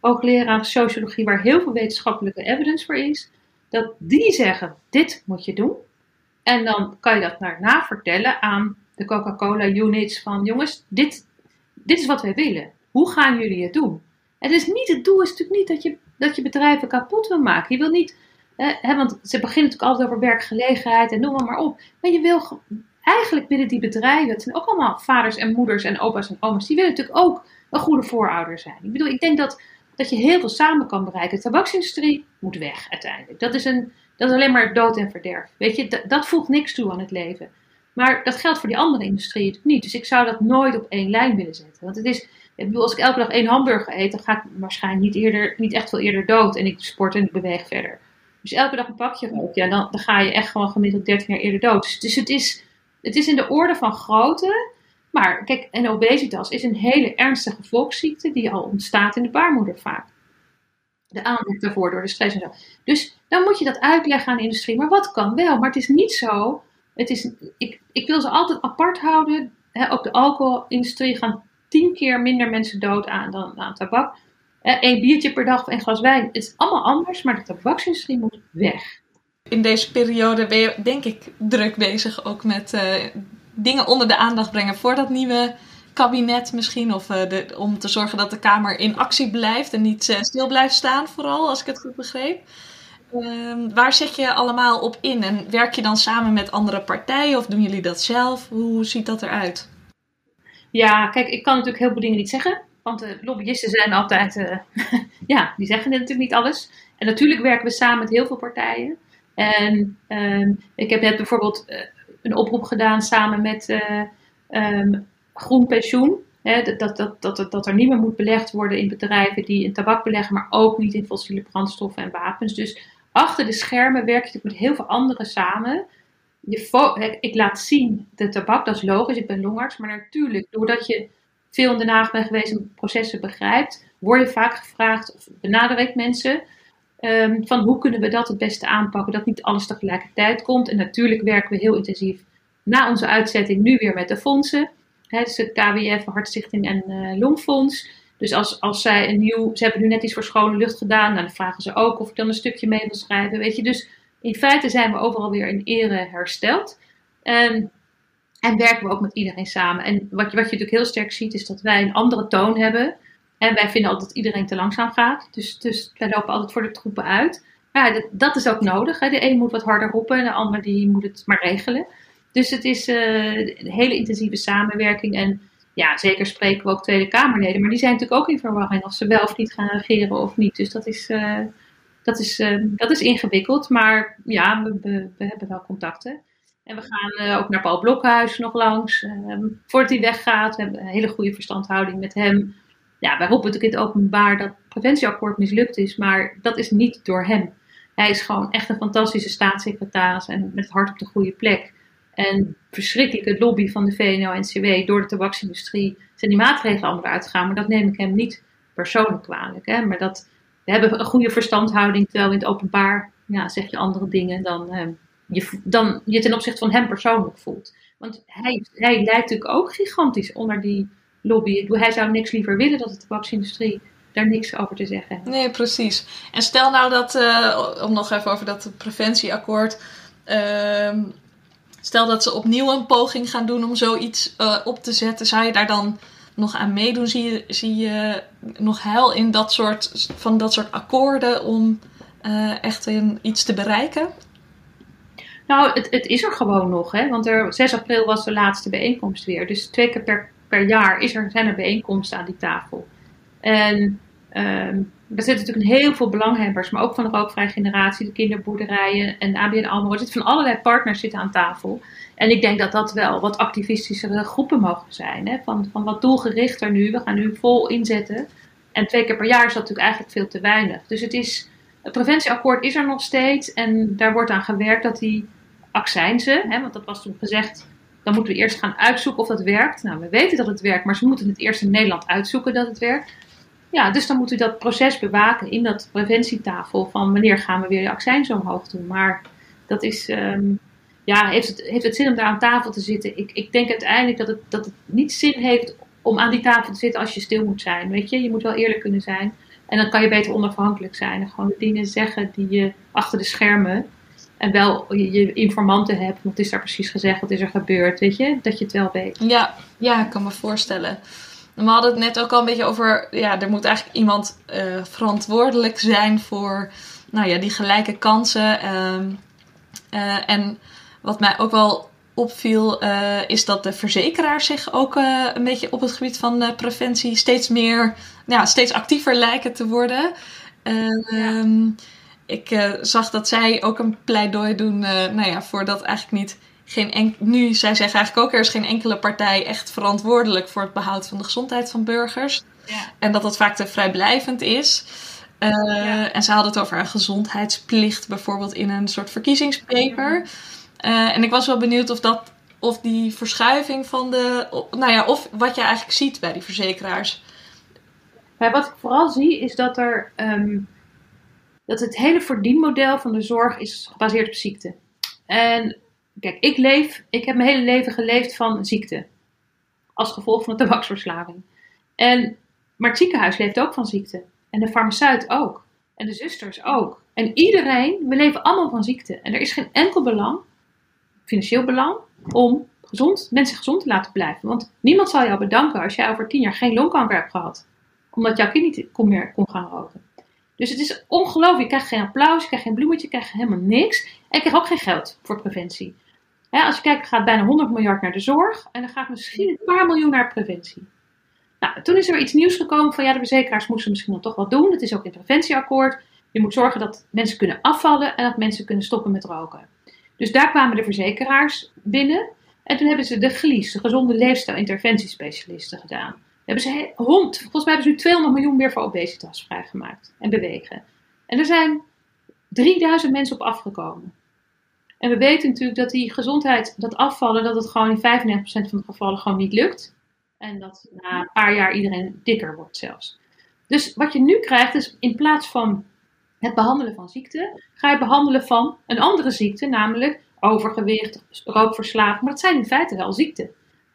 hoogleraar sociologie, waar heel veel wetenschappelijke evidence voor is, dat die zeggen: dit moet je doen. En dan kan je dat daarna vertellen aan de Coca-Cola units van jongens, dit, dit is wat wij willen. Hoe gaan jullie het doen? Het is niet, het doel is natuurlijk niet dat je, dat je bedrijven kapot wil maken. Je wil niet, eh, want ze beginnen natuurlijk altijd over werkgelegenheid en noem maar, maar op. Maar je wil ge- eigenlijk willen die bedrijven, het zijn ook allemaal vaders en moeders en opa's en oma's, die willen natuurlijk ook een goede voorouder zijn. Ik bedoel, ik denk dat, dat je heel veel samen kan bereiken. De tabaksindustrie moet weg uiteindelijk. Dat is, een, dat is alleen maar dood en verderf. Weet je, dat, voegt niks toe aan het leven. Maar dat geldt voor die andere industrieën niet. Dus ik zou dat nooit op één lijn willen zetten. Want het is, ik bedoel, als ik elke dag één hamburger eet, dan ga ik waarschijnlijk niet, eerder, niet echt veel eerder dood. En ik sport en ik beweeg verder. Dus elke dag een pakje rook, ja, dan, dan ga je echt gewoon gemiddeld 13 jaar eerder dood. Dus, dus het, is, het is in de orde van grootte. Maar kijk, en obesitas is een hele ernstige volksziekte die al ontstaat in de baarmoeder vaak. De aandacht daarvoor door de stress en zo. Dus dan moet je dat uitleggen aan de industrie. Maar wat kan wel? Maar het is niet zo. Het is, ik, ik wil ze altijd apart houden. Ook de alcoholindustrie gaan tien keer minder mensen dood aan dan aan tabak. Eén biertje per dag of glas wijn. Het is allemaal anders, maar de tabaksindustrie moet weg. In deze periode ben je denk ik druk bezig ook met eh, dingen onder de aandacht brengen voor dat nieuwe kabinet misschien. Of eh, de, om te zorgen dat de Kamer in actie blijft en niet eh, stil blijft staan vooral, als ik het goed begreep. Ehm, waar zet je allemaal op in? En werk je dan samen met andere partijen of doen jullie dat zelf? Hoe ziet dat eruit? Ja, kijk, ik kan natuurlijk heel veel dingen niet zeggen. Want de lobbyisten zijn altijd, eh, ja, die zeggen natuurlijk niet alles. En natuurlijk werken we samen met heel veel partijen. En ehm, ik heb net bijvoorbeeld een oproep gedaan samen met eh, ehm, Groen Pensioen. Hè, dat, dat, dat, dat, er niet meer moet belegd worden in bedrijven die in tabak beleggen, maar ook niet in fossiele brandstoffen en wapens. Dus achter de schermen werk je met heel veel anderen samen. Je ik laat zien de tabak, dat is logisch, ik ben longarts. Maar natuurlijk, doordat je veel in Den Haag bent geweest en processen begrijpt, word je vaak gevraagd, of benader mensen, ehm, van hoe kunnen we dat het beste aanpakken, dat niet alles tegelijkertijd komt. En natuurlijk werken we heel intensief na onze uitzetting nu weer met de fondsen. Hè, dus het KWF, Hartstichting en eh, Longfonds. Dus als, als zij een nieuw, ze hebben nu net iets voor schone lucht gedaan, nou, dan vragen ze ook of ik dan een stukje mee wil schrijven. Weet je, dus in feite zijn we overal weer in ere hersteld. En, en werken we ook met iedereen samen. En wat wat je natuurlijk heel sterk ziet, is dat wij een andere toon hebben. En wij vinden altijd dat iedereen te langzaam gaat. Dus, dus wij lopen altijd voor de troepen uit. Maar ja, dat, dat is ook nodig. Hè. De een moet wat harder roepen en de ander die moet het maar regelen. Dus het is eh, een hele intensieve samenwerking. En ja, zeker spreken we ook Tweede Kamerleden. Maar die zijn natuurlijk ook in verwarring of ze wel of niet gaan regeren of niet. Dus dat is, eh, dat is, eh, dat is ingewikkeld. Maar ja, we, we, hebben wel contacten. En we gaan ook naar Paul Blokhuis nog langs. eh, voordat hij weggaat. We hebben een hele goede verstandhouding met hem. Ja, wij roepen natuurlijk in het openbaar dat het preventieakkoord mislukt is. Maar dat is niet door hem. Hij is gewoon echt een fantastische staatssecretaris. En met het hart op de goede plek. En verschrikkelijke lobby van de VNO-NCW door de tabaksindustrie zijn die maatregelen allemaal uitgegaan. Maar dat neem ik hem niet persoonlijk kwalijk. Hè? Maar dat, we hebben een goede verstandhouding, terwijl in het openbaar ja, zeg je andere dingen dan, eh, je, dan je ten opzichte van hem persoonlijk voelt. Want hij, hij lijkt natuurlijk ook gigantisch onder die lobby. Ik bedoel, Hij zou niks liever willen dat de tabaksindustrie daar niks over te zeggen heeft. Nee, precies. En stel nou dat, eh, om nog even over dat preventieakkoord. ehm, stel dat ze opnieuw een poging gaan doen om zoiets eh, op te zetten. Zou je daar dan nog aan meedoen? Zie je, zie je nog heil in dat soort, van dat soort akkoorden om eh, echt in iets te bereiken? Nou, het, het is er gewoon nog, hè? want er, 6 april was de laatste bijeenkomst weer. Dus twee keer per, per jaar is er, zijn er bijeenkomsten aan die tafel. En ehm er zitten natuurlijk heel veel belanghebbers, maar ook van de rookvrije generatie, de kinderboerderijen en ABN AMRO. Er zitten van allerlei partners zitten aan tafel. En ik denk dat dat wel wat activistischere groepen mogen zijn. Hè? Van, van wat doelgerichter nu. We gaan nu vol inzetten. En twee keer per jaar is dat natuurlijk eigenlijk veel te weinig. Dus het, is, het preventieakkoord is er nog steeds. En daar wordt aan gewerkt dat die accijnzen, hè, want dat was toen gezegd, dan moeten we eerst gaan uitzoeken of dat werkt. Nou, we weten dat het werkt, maar ze moeten het eerst in Nederland uitzoeken dat het werkt. Ja, dus dan moet u dat proces bewaken in dat preventietafel van wanneer gaan we weer de accijnzen omhoog doen. Maar dat is, ehm, ja, heeft het, het zin om daar aan tafel te zitten? Ik, ik denk uiteindelijk dat het, dat het niet zin heeft om aan die tafel te zitten als je stil moet zijn. Weet je, je moet wel eerlijk kunnen zijn. En dan kan je beter onafhankelijk zijn en gewoon de dingen zeggen die je achter de schermen en wel je, informanten hebt. Wat is daar precies gezegd? Wat is er gebeurd? Weet je, dat je het wel weet. Ja, ja, ik kan me voorstellen. We hadden het net ook al een beetje over, ja, er moet eigenlijk iemand eh, verantwoordelijk zijn voor, nou ja, die gelijke kansen. ehm, eh, en wat mij ook wel opviel, eh, is dat de verzekeraars zich ook eh, een beetje op het gebied van eh, preventie steeds meer, ja, steeds actiever lijken te worden. En, ehm, ik eh, zag dat zij ook een pleidooi doen, eh, nou ja, voor dat eigenlijk niet geen enk nu, zij zeggen eigenlijk ook, er is geen enkele partij echt verantwoordelijk voor het behoud van de gezondheid van burgers. Ja. En dat dat vaak te vrijblijvend is. Eh, Ja. En ze hadden het over een gezondheidsplicht, bijvoorbeeld in een soort verkiezingspaper. En ik was wel benieuwd of dat, of die verschuiving van de, nou ja, of wat je eigenlijk ziet bij die verzekeraars. Maar wat ik vooral zie is dat er ehm, dat het hele verdienmodel van de zorg is gebaseerd op ziekte. En kijk, ik leef, ik heb mijn hele leven geleefd van ziekte. Als gevolg van de tabaksverslaving. En, maar het ziekenhuis leeft ook van ziekte. En de farmaceut ook. En de zusters ook. En iedereen, we leven allemaal van ziekte. En er is geen enkel belang, financieel belang, om gezond, mensen gezond te laten blijven. Want niemand zal jou bedanken als jij over tien jaar geen longkanker hebt gehad omdat jouw kind niet kon meer kon gaan roken. Dus het is ongelooflijk. Je krijgt geen applaus, je krijgt geen bloemetje, je krijgt helemaal niks. En je krijgt ook geen geld voor preventie. Als je kijkt, gaat bijna 100 miljard naar de zorg. En dan gaat misschien een paar miljoen naar preventie. Nou, toen is er iets nieuws gekomen van ja, de verzekeraars moesten misschien dan toch wat doen. Dat is ook in het preventieakkoord. Je moet zorgen dat mensen kunnen afvallen en dat mensen kunnen stoppen met roken. Dus daar kwamen de verzekeraars binnen. En toen hebben ze de GLIS, de gezonde leefstijl interventiespecialisten gedaan. Hebben ze hond, volgens mij hebben ze nu 200 miljoen meer voor obesitas vrijgemaakt en bewegen. En er zijn 3000 mensen op afgekomen. En we weten natuurlijk dat die gezondheid, dat afvallen, dat het gewoon in 95% van de gevallen gewoon niet lukt. En dat na een paar jaar iedereen dikker wordt zelfs. Dus wat je nu krijgt is in plaats van het behandelen van ziekte, ga je behandelen van een andere ziekte, namelijk overgewicht, rookverslaving. Maar dat zijn in feite wel ziekten.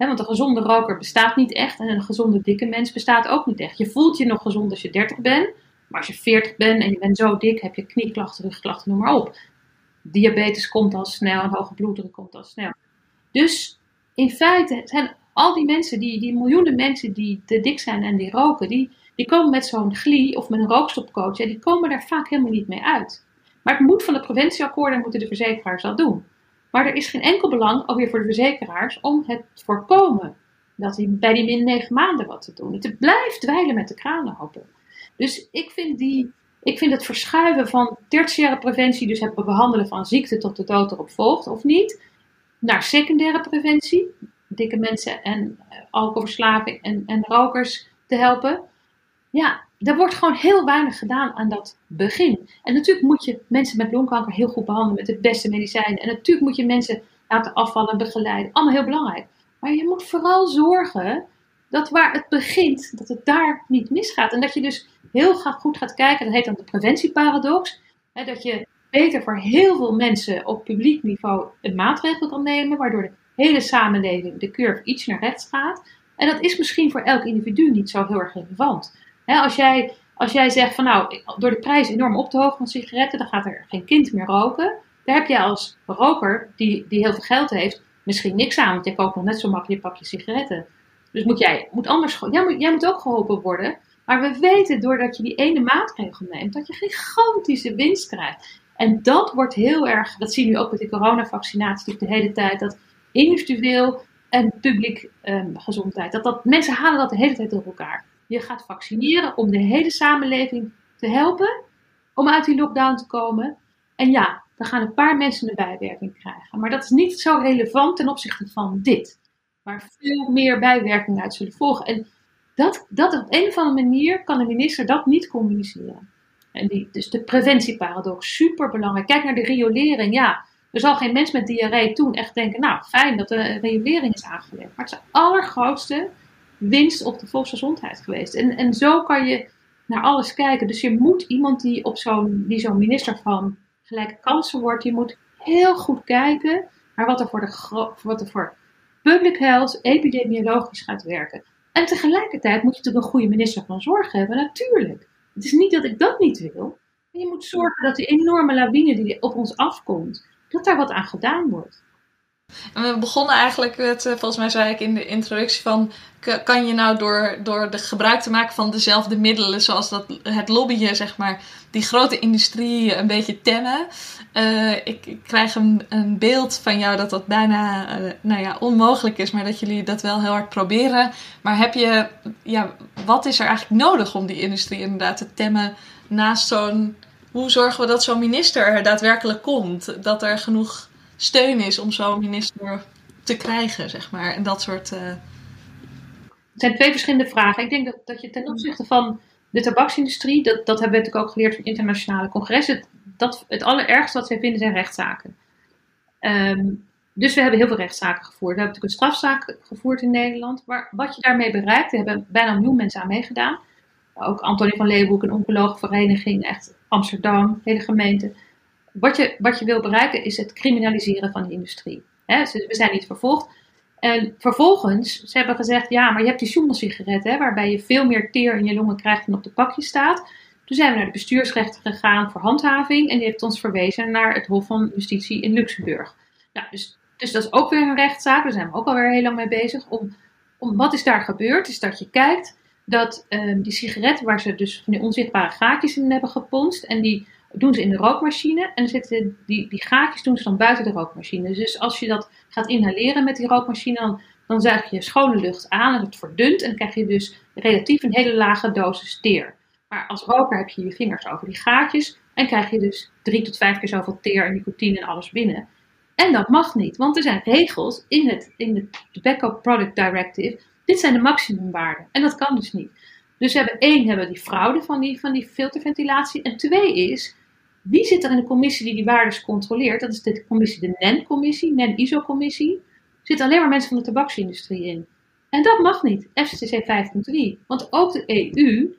Want een gezonde roker bestaat niet echt en een gezonde dikke mens bestaat ook niet echt. Je voelt je nog gezond als je 30 bent, maar als je 40 bent en je bent zo dik, heb je knieklachten, rugklachten, noem maar op. Diabetes komt al snel en hoge bloeddruk komt al snel. Dus in feite zijn al die mensen, die, die miljoenen mensen die te dik zijn en die roken, die, die komen met zo'n glie of met een rookstopcoach, ja, die komen daar vaak helemaal niet mee uit. Maar het moet van de preventieakkoorden moeten de verzekeraars dat doen. Maar er is geen enkel belang, weer voor de verzekeraars, om het voorkomen. Dat die, bij die min 9 maanden wat te doen. Het blijft dweilen met de kranen open. Dus ik vind, die, ik vind het verschuiven van tertiaire preventie, dus het behandelen van ziekte tot de dood erop volgt of niet, naar secundaire preventie, dikke mensen en eh, alcoholverslaving en, en rokers te helpen. Ja, er wordt gewoon heel weinig gedaan aan dat begin. En natuurlijk moet je mensen met longkanker heel goed behandelen met de beste medicijnen. En natuurlijk moet je mensen laten afvallen, begeleiden. Allemaal heel belangrijk. Maar je moet vooral zorgen dat waar het begint, dat het daar niet misgaat. En dat je dus heel goed gaat kijken, dat heet dan de preventieparadox. Hè, dat je beter voor heel veel mensen op publiek niveau een maatregel kan nemen, waardoor de hele samenleving de curve iets naar rechts gaat. En dat is misschien voor elk individu niet zo heel erg relevant. Als, jij, als jij zegt van nou, door de prijs enorm op te hogen van sigaretten, dan gaat er geen kind meer roken. Daar heb je als roker, die, die heel veel geld heeft, misschien niks aan, want je koopt nog net zo makkelijk een pakje sigaretten. Dus moet jij moet anders, jij moet, jij moet ook geholpen worden. Maar we weten doordat je die ene maatregel neemt, dat je gigantische winst krijgt. En dat wordt heel erg, dat zie je nu ook met de coronavaccinatie de hele tijd, dat individueel en publiek ehm, gezondheid, dat, dat mensen halen dat de hele tijd door elkaar. Je gaat vaccineren om de hele samenleving te helpen om uit die lockdown te komen. En ja, dan gaan een paar mensen een bijwerking krijgen. Maar dat is niet zo relevant ten opzichte van dit. Waar veel meer bijwerkingen uit zullen volgen. En dat, dat op een of andere manier kan de minister dat niet communiceren. En die, dus de preventieparadox, super belangrijk. Kijk naar de riolering. Ja, er zal geen mens met diarree toen echt denken, nou fijn dat de riolering is aangelegd. Maar het is de allergrootste winst op de volksgezondheid geweest. En, en zo kan je naar alles kijken. Dus je moet iemand die op zo'n zo'n minister van gelijke kansen wordt, die moet heel goed kijken naar wat er voor, de, wat er voor public health, epidemiologisch gaat werken. En tegelijkertijd moet je natuurlijk een goede minister van Zorg hebben, natuurlijk. Het is niet dat ik dat niet wil. Je moet zorgen dat die enorme lawine die op ons afkomt, dat daar wat aan gedaan wordt. We begonnen eigenlijk met, eh, volgens mij zei ik in de introductie van, kan je nou door, door de gebruik te maken van dezelfde middelen, zoals dat, het lobbyen, zeg maar, die grote industrie een beetje temmen? Eh, ik, krijg een, een beeld van jou dat dat bijna, eh, nou ja, onmogelijk is, maar dat jullie dat wel heel hard proberen. Maar heb je, ja, wat is er eigenlijk nodig om die industrie inderdaad te temmen naast zo'n, hoe zorgen we dat zo'n minister er daadwerkelijk komt? Dat er genoeg steun is om zo'n minister te krijgen, zeg maar. En dat soort. eh, Het zijn twee verschillende vragen. Ik denk dat, dat je ten opzichte van de tabaksindustrie, dat, dat hebben we natuurlijk ook geleerd van internationale congressen, het, dat, het allerergste wat zij vinden zijn rechtszaken. Ehm, dus we hebben heel veel rechtszaken gevoerd. We hebben natuurlijk een strafzaak gevoerd in Nederland. Maar wat je daarmee bereikt, er hebben bijna een miljoen mensen aan meegedaan. Ook Antonie van Leeuwenhoek, een oncologenvereniging, echt Amsterdam, hele gemeente. Wat je, wat je wil bereiken is het criminaliseren van de industrie. Ze- we zijn niet vervolgd. En vervolgens, ze hebben gezegd, ja, maar je hebt die Sjoemel-sigaret, waarbij je veel meer teer in je longen krijgt dan op de pakje staat. Toen zijn we naar de bestuursrechter gegaan voor handhaving en die heeft ons verwezen naar het Hof van Justitie in Luxemburg. Nou, dus, dus dat is ook weer een rechtszaak, daar zijn we ook alweer heel lang mee bezig. Om, om, wat is daar gebeurd, is dat je kijkt dat ehm, die sigaretten waar ze dus van die onzichtbare gaatjes in hebben geponst en die doen ze in de rookmachine en zitten die, die gaatjes doen ze dan buiten de rookmachine. Dus als je dat gaat inhaleren met die rookmachine, dan, dan zuig je schone lucht aan en het verdunt en krijg je dus relatief een hele lage dosis teer. Maar als roker heb je je vingers over die gaatjes en krijg je dus drie tot vijf keer zoveel teer en nicotine en alles binnen. En dat mag niet, want er zijn regels in het, in de Tobacco Product Directive. Dit zijn de maximumwaarden en dat kan dus niet. Dus we hebben één, hebben die fraude van die, van die filterventilatie. En twee is, wie zit er in de commissie die die waardes controleert? Dat is de commissie, de NEN-commissie, NEN-ISO-commissie. Zitten alleen maar mensen van de tabaksindustrie in. En dat mag niet, FCC 5.3. Want ook de EU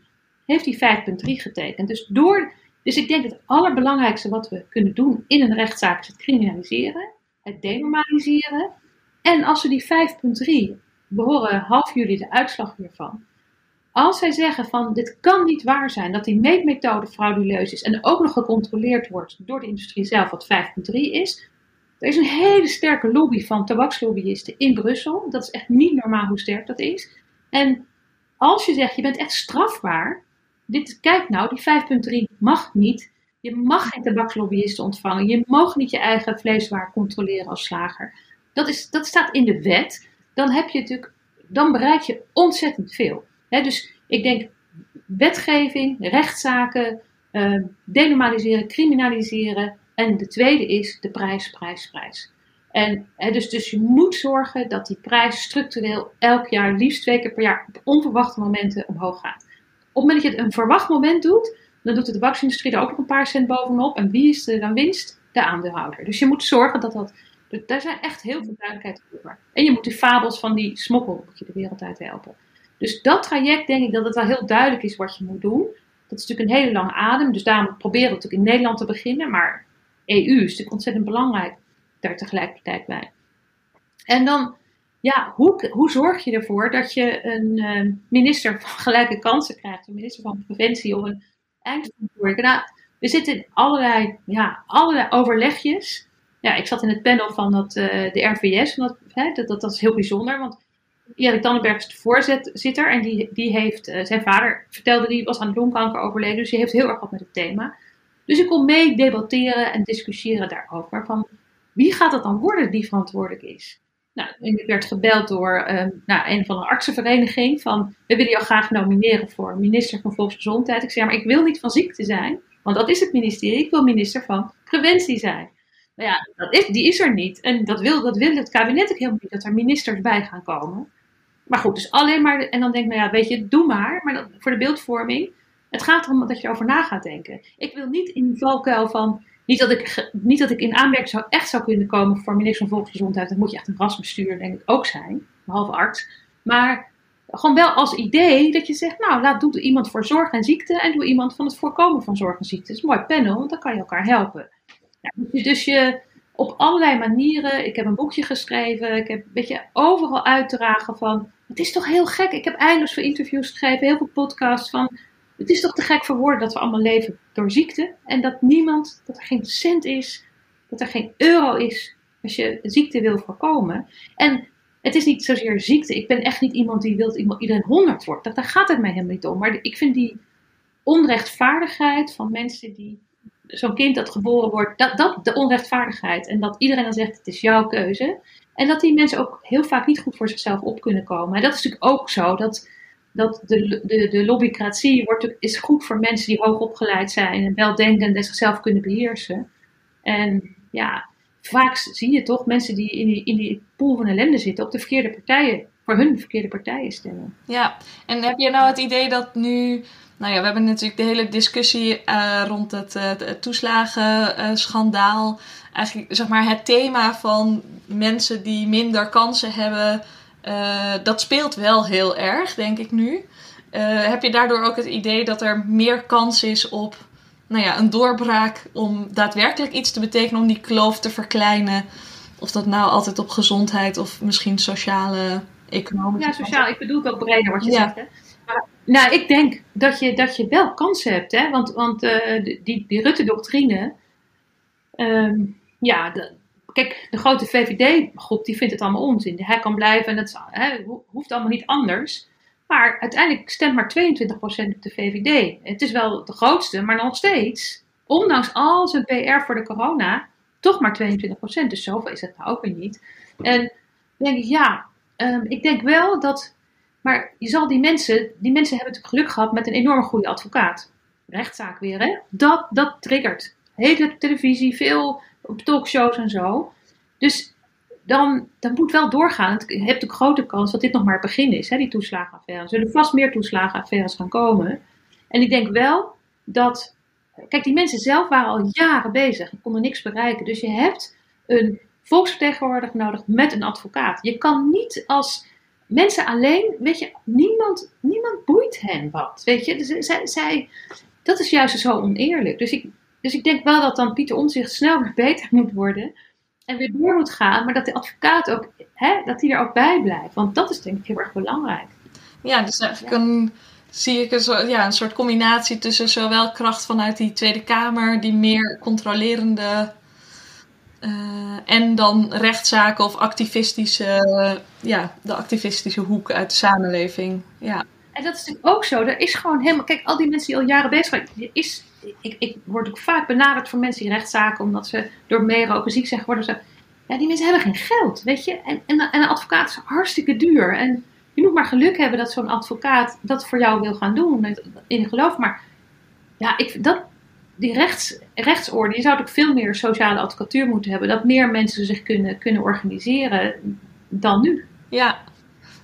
heeft die 5.3 getekend. Dus, door, dus ik denk dat het allerbelangrijkste wat we kunnen doen in een rechtszaak is het criminaliseren, het denormaliseren. En als we die 5.3, we horen half juli de uitslag hiervan. Als zij zeggen van dit kan niet waar zijn, dat die meetmethode frauduleus is en ook nog gecontroleerd wordt door de industrie zelf, wat 5.3 is. Er is een hele sterke lobby van tabakslobbyisten in Brussel. Dat is echt niet normaal hoe sterk dat is. En als je zegt je bent echt strafbaar, dit, kijk nou, die 5.3 mag niet. Je mag geen tabakslobbyisten ontvangen. Je mag niet je eigen vleeswaar controleren als slager. Dat, is, dat staat in de wet. Dan heb je natuurlijk, dan bereik je ontzettend veel. Dus ik denk wetgeving, rechtszaken, eh, denormaliseren, criminaliseren. En de tweede is de prijs, prijs, prijs. En dus, dus je moet zorgen dat die prijs structureel elk jaar, liefst twee keer per jaar, op onverwachte momenten omhoog gaat. Op het moment dat je het een verwacht moment doet, dan doet de tabaksindustrie er ook nog een paar cent bovenop. En wie is er dan winst? De aandeelhouder. Dus je moet zorgen dat dat. Daar zijn echt heel veel duidelijkheid over. En je moet die fabels van die smokkel moet je de wereld uit helpen. Dus dat traject denk ik dat het wel heel duidelijk is wat je moet doen. Dat is natuurlijk een hele lange adem. Dus daarom proberen we natuurlijk in Nederland te beginnen. Maar EU is natuurlijk ontzettend belangrijk daar tegelijkertijd bij. En dan, ja, hoe, hoe zorg je ervoor dat je een eh, minister van gelijke kansen krijgt? Een minister van preventie of een eindverantwoordelijke. Nou, we zitten in allerlei, ja, allerlei overlegjes. Ja, ik zat in het panel van dat, eh, de RVS. Dat, hè, dat, dat is heel bijzonder. Want Erik Dannenberg is de voorzitter en die, die heeft, eh, zijn vader vertelde, die was aan longkanker overleden, dus die heeft heel erg wat met het thema. Dus ik kon mee debatteren en discussiëren daarover. Van wie gaat het dan worden die verantwoordelijk is? Nou, ik werd gebeld door ehm, nou, een van de artsenvereniging van we willen jou graag nomineren voor minister van Volksgezondheid. Ik zei, maar ik wil niet van ziekte zijn, want dat is het ministerie. Ik wil minister van preventie zijn. Nou ja, dat is, die is er niet. En dat wil, dat wil het kabinet ook helemaal niet, dat er ministers bij gaan komen. Maar goed, dus alleen maar, en dan denk ik, nou ja, weet je, doe maar. Maar dat, voor de beeldvorming, het gaat erom dat je erover na gaat denken. Ik wil niet in die valkuil van, niet dat ik, niet dat ik in aanmerking zou, echt zou kunnen komen voor minister van Volksgezondheid. Dan moet je echt een rasbestuur, denk ik, ook zijn. Behalve arts. Maar gewoon wel als idee dat je zegt, nou, laat doe iemand voor zorg en ziekte en doe iemand van het voorkomen van zorg en ziekte. Dat is een mooi panel, want dan kan je elkaar helpen. Nou, dus je op allerlei manieren, ik heb een boekje geschreven, ik heb een beetje overal uitdragen van, het is toch heel gek. Ik heb eindeloos voor interviews gegeven, heel veel podcasts van, het is toch te gek voor woorden dat we allemaal leven door ziekte. En dat niemand, dat er geen cent is, dat er geen euro is als je ziekte wil voorkomen. En het is niet zozeer ziekte. Ik ben echt niet iemand die wil dat iedereen honderd wordt. Daar gaat het mij helemaal niet om. Maar ik vind die onrechtvaardigheid van mensen die zo'n kind dat geboren wordt, dat, dat de onrechtvaardigheid. En dat iedereen dan zegt: het is jouw keuze. En dat die mensen ook heel vaak niet goed voor zichzelf op kunnen komen. En dat is natuurlijk ook zo. Dat dat de, de, de lobbycratie wordt, is goed voor mensen die hoog opgeleid zijn en weldenkend en zichzelf kunnen beheersen. En ja, vaak zie je toch mensen die in die, in die pool van ellende zitten op de verkeerde partijen, voor hun verkeerde partijen stemmen. Ja, en heb je nou het idee dat nu, nou ja, we hebben natuurlijk de hele discussie uh, rond het, uh, het toeslagenschandaal. Eigenlijk zeg maar het thema van mensen die minder kansen hebben uh, dat speelt wel heel erg, denk ik nu. Uh, heb je daardoor ook het idee dat er meer kans is op nou ja, een doorbraak om daadwerkelijk iets te betekenen, om die kloof te verkleinen? Of dat nou altijd op gezondheid of misschien sociale, economische. Ja, sociaal. Ik bedoel het ook breder wat je ja. zegt. Hè? Maar, nou, ik denk dat je, dat je wel kansen hebt. Hè? Want, want uh, die, die Rutte-doctrine. Um, ja, kijk, de grote VVD-groep die vindt het allemaal onzin. Hij kan blijven en het hoeft allemaal niet anders. Maar uiteindelijk stemt maar 22% op de VVD. Het is wel de grootste, maar nog steeds, ondanks al zijn PR voor de corona, toch maar 22%. Dus zoveel is het nou ook weer niet. En denk ik, ja, um, ik denk wel dat. Maar je zal die mensen, die mensen hebben natuurlijk geluk gehad met een enorm goede advocaat. Rechtszaak weer, hè? Dat, dat triggert. Hele televisie, veel op talkshows en zo. Dus dan, dan moet wel doorgaan. Je hebt de grote kans dat dit nog maar het begin is, hè, die toeslagenaffaire. Er zullen vast meer toeslagenaffaires gaan komen. En ik denk wel dat. Kijk, die mensen zelf waren al jaren bezig en konden niks bereiken. Dus je hebt een volksvertegenwoordiger nodig met een advocaat. Je kan niet als mensen alleen, weet je, niemand, niemand boeit hen wat. Weet je, zij, zij, dat is juist zo oneerlijk. Dus ik, dus ik denk wel dat dan Pieter Omtzigt snel weer beter moet worden. En weer door moet gaan. Maar dat de advocaat ook, hè, dat hij er ook bij blijft. Want dat is denk ik heel erg belangrijk. Ja, dus eigenlijk ja. een, zie ik een soort, ja, een soort combinatie tussen zowel kracht vanuit die Tweede Kamer, die meer controlerende. Uh, en dan rechtszaken of activistische, uh, ja, de activistische hoek uit de samenleving. Ja. En dat is natuurlijk ook zo. Er is gewoon helemaal. Kijk, al die mensen die al jaren bezig zijn. Er is ik, ik word ook vaak benaderd voor mensen in rechtszaken omdat ze door meeroken ziek zijn geworden. Zo. Ja, die mensen hebben geen geld, weet je. En, en, en, een advocaat is hartstikke duur. En je moet maar geluk hebben dat zo'n advocaat dat voor jou wil gaan doen. In geloof. Maar ja, ik, dat, die rechts, rechtsorde, je zou ook veel meer sociale advocatuur moeten hebben. Dat meer mensen zich kunnen, kunnen organiseren dan nu. Ja,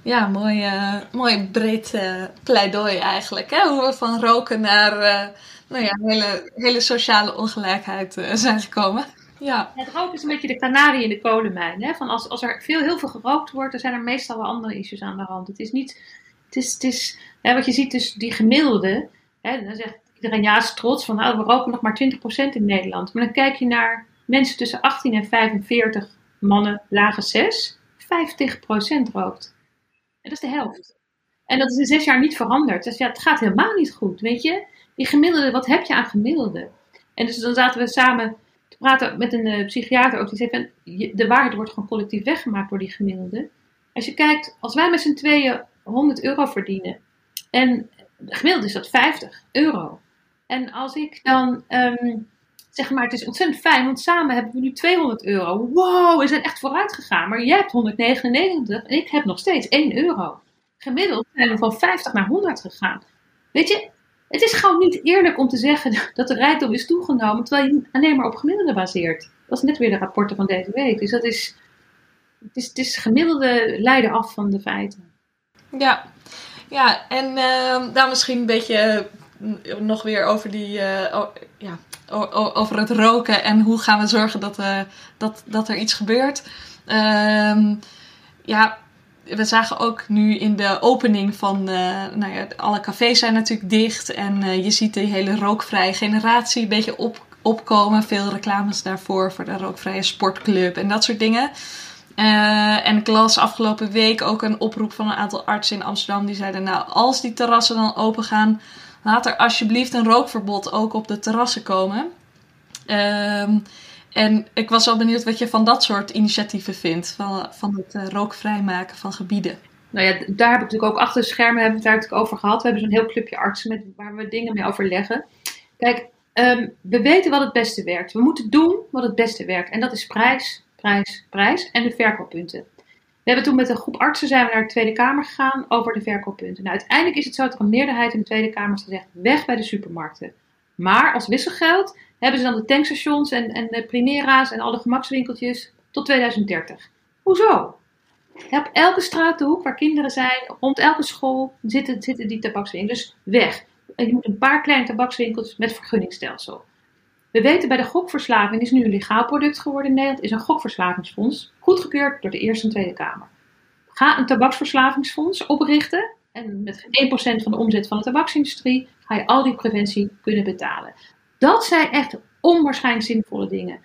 ja, mooi, uh, mooi breed uh, pleidooi eigenlijk. Hè? Hoe we van roken naar uh, nou ja, hele, hele sociale ongelijkheid zijn gekomen. Ja. Het roken is een beetje de kanarie in de kolenmijn. Hè? Van als, als er veel, heel veel gerookt wordt, dan zijn er meestal wel andere issues aan de hand. Het is niet, het is, het is hè, wat je ziet, dus die gemiddelde, hè, dan zegt iedereen ja, is trots van nou, we roken nog maar 20% in Nederland. Maar dan kijk je naar mensen tussen 18 en 45, mannen, lage 6, 50% rookt. En dat is de helft. En dat is in zes jaar niet veranderd. Dus ja, het gaat helemaal niet goed, weet je. Die gemiddelde, wat heb je aan gemiddelde? En dus dan zaten we samen te praten met een uh, psychiater ook. Die zei van, de waarheid wordt gewoon collectief weggemaakt door die gemiddelde. Als je kijkt, als wij met z'n tweeën 100 euro verdienen. En gemiddeld is dat 50 euro. En als ik dan, ehm, zeg maar, het is ontzettend fijn, want samen hebben we nu 200 euro. Wow, we zijn echt vooruit gegaan. Maar jij hebt 199 en ik heb nog steeds 1 euro. Gemiddeld zijn we van 50 naar 100 gegaan. Weet je, het is gewoon niet eerlijk om te zeggen dat de rijkdom is toegenomen, terwijl je alleen maar op gemiddelde baseert. Dat is net weer de rapporten van deze week. Dus dat is, het is, het is gemiddelde leiden af van de feiten. Ja, ja en uh, daar misschien een beetje uh, nog weer over, die, uh, ja, over het roken en hoe gaan we zorgen dat, eh, dat, dat er iets gebeurt. Ehm, ja, we zagen ook nu in de opening van, nou ja, alle cafés zijn natuurlijk dicht en je ziet die hele rookvrije generatie een beetje op, opkomen. Veel reclames daarvoor, voor de rookvrije sportclub en dat soort dingen. Uh, en ik las afgelopen week ook een oproep van een aantal artsen in Amsterdam. Die zeiden: Nou, als die terrassen dan open gaan, laat er alsjeblieft een rookverbod ook op de terrassen komen. Um, en ik was wel benieuwd wat je van dat soort initiatieven vindt. Van, van het uh, rookvrij maken van gebieden. Nou ja, daar heb ik natuurlijk ook achter de schermen hebben we het daar over gehad. We hebben zo'n heel clubje artsen met, waar we dingen mee overleggen. Kijk, um, we weten wat het beste werkt. We moeten doen wat het beste werkt. En dat is prijs, prijs, prijs en de verkooppunten. We hebben toen met een groep artsen zijn we naar de Tweede Kamer gegaan over de verkooppunten. Nou, uiteindelijk is het zo dat er een meerderheid in de Tweede Kamer is gezegd weg bij de supermarkten. Maar als wisselgeld hebben ze dan de tankstations en, en de Primera's en alle gemakswinkeltjes tot 2030. Hoezo? Op elke straathoek waar kinderen zijn, rond elke school, zitten, zitten die tabakswinkels. Dus weg. je moet een paar kleine tabakswinkels met vergunningsstelsel. We weten bij de gokverslaving is nu een legaal product geworden in Nederland, is een gokverslavingsfonds, goedgekeurd door de Eerste en Tweede Kamer. Ga een tabaksverslavingsfonds oprichten en met 1% van de omzet van de tabaksindustrie ga je al die preventie kunnen betalen. Dat zijn echt onwaarschijnlijk zinvolle dingen.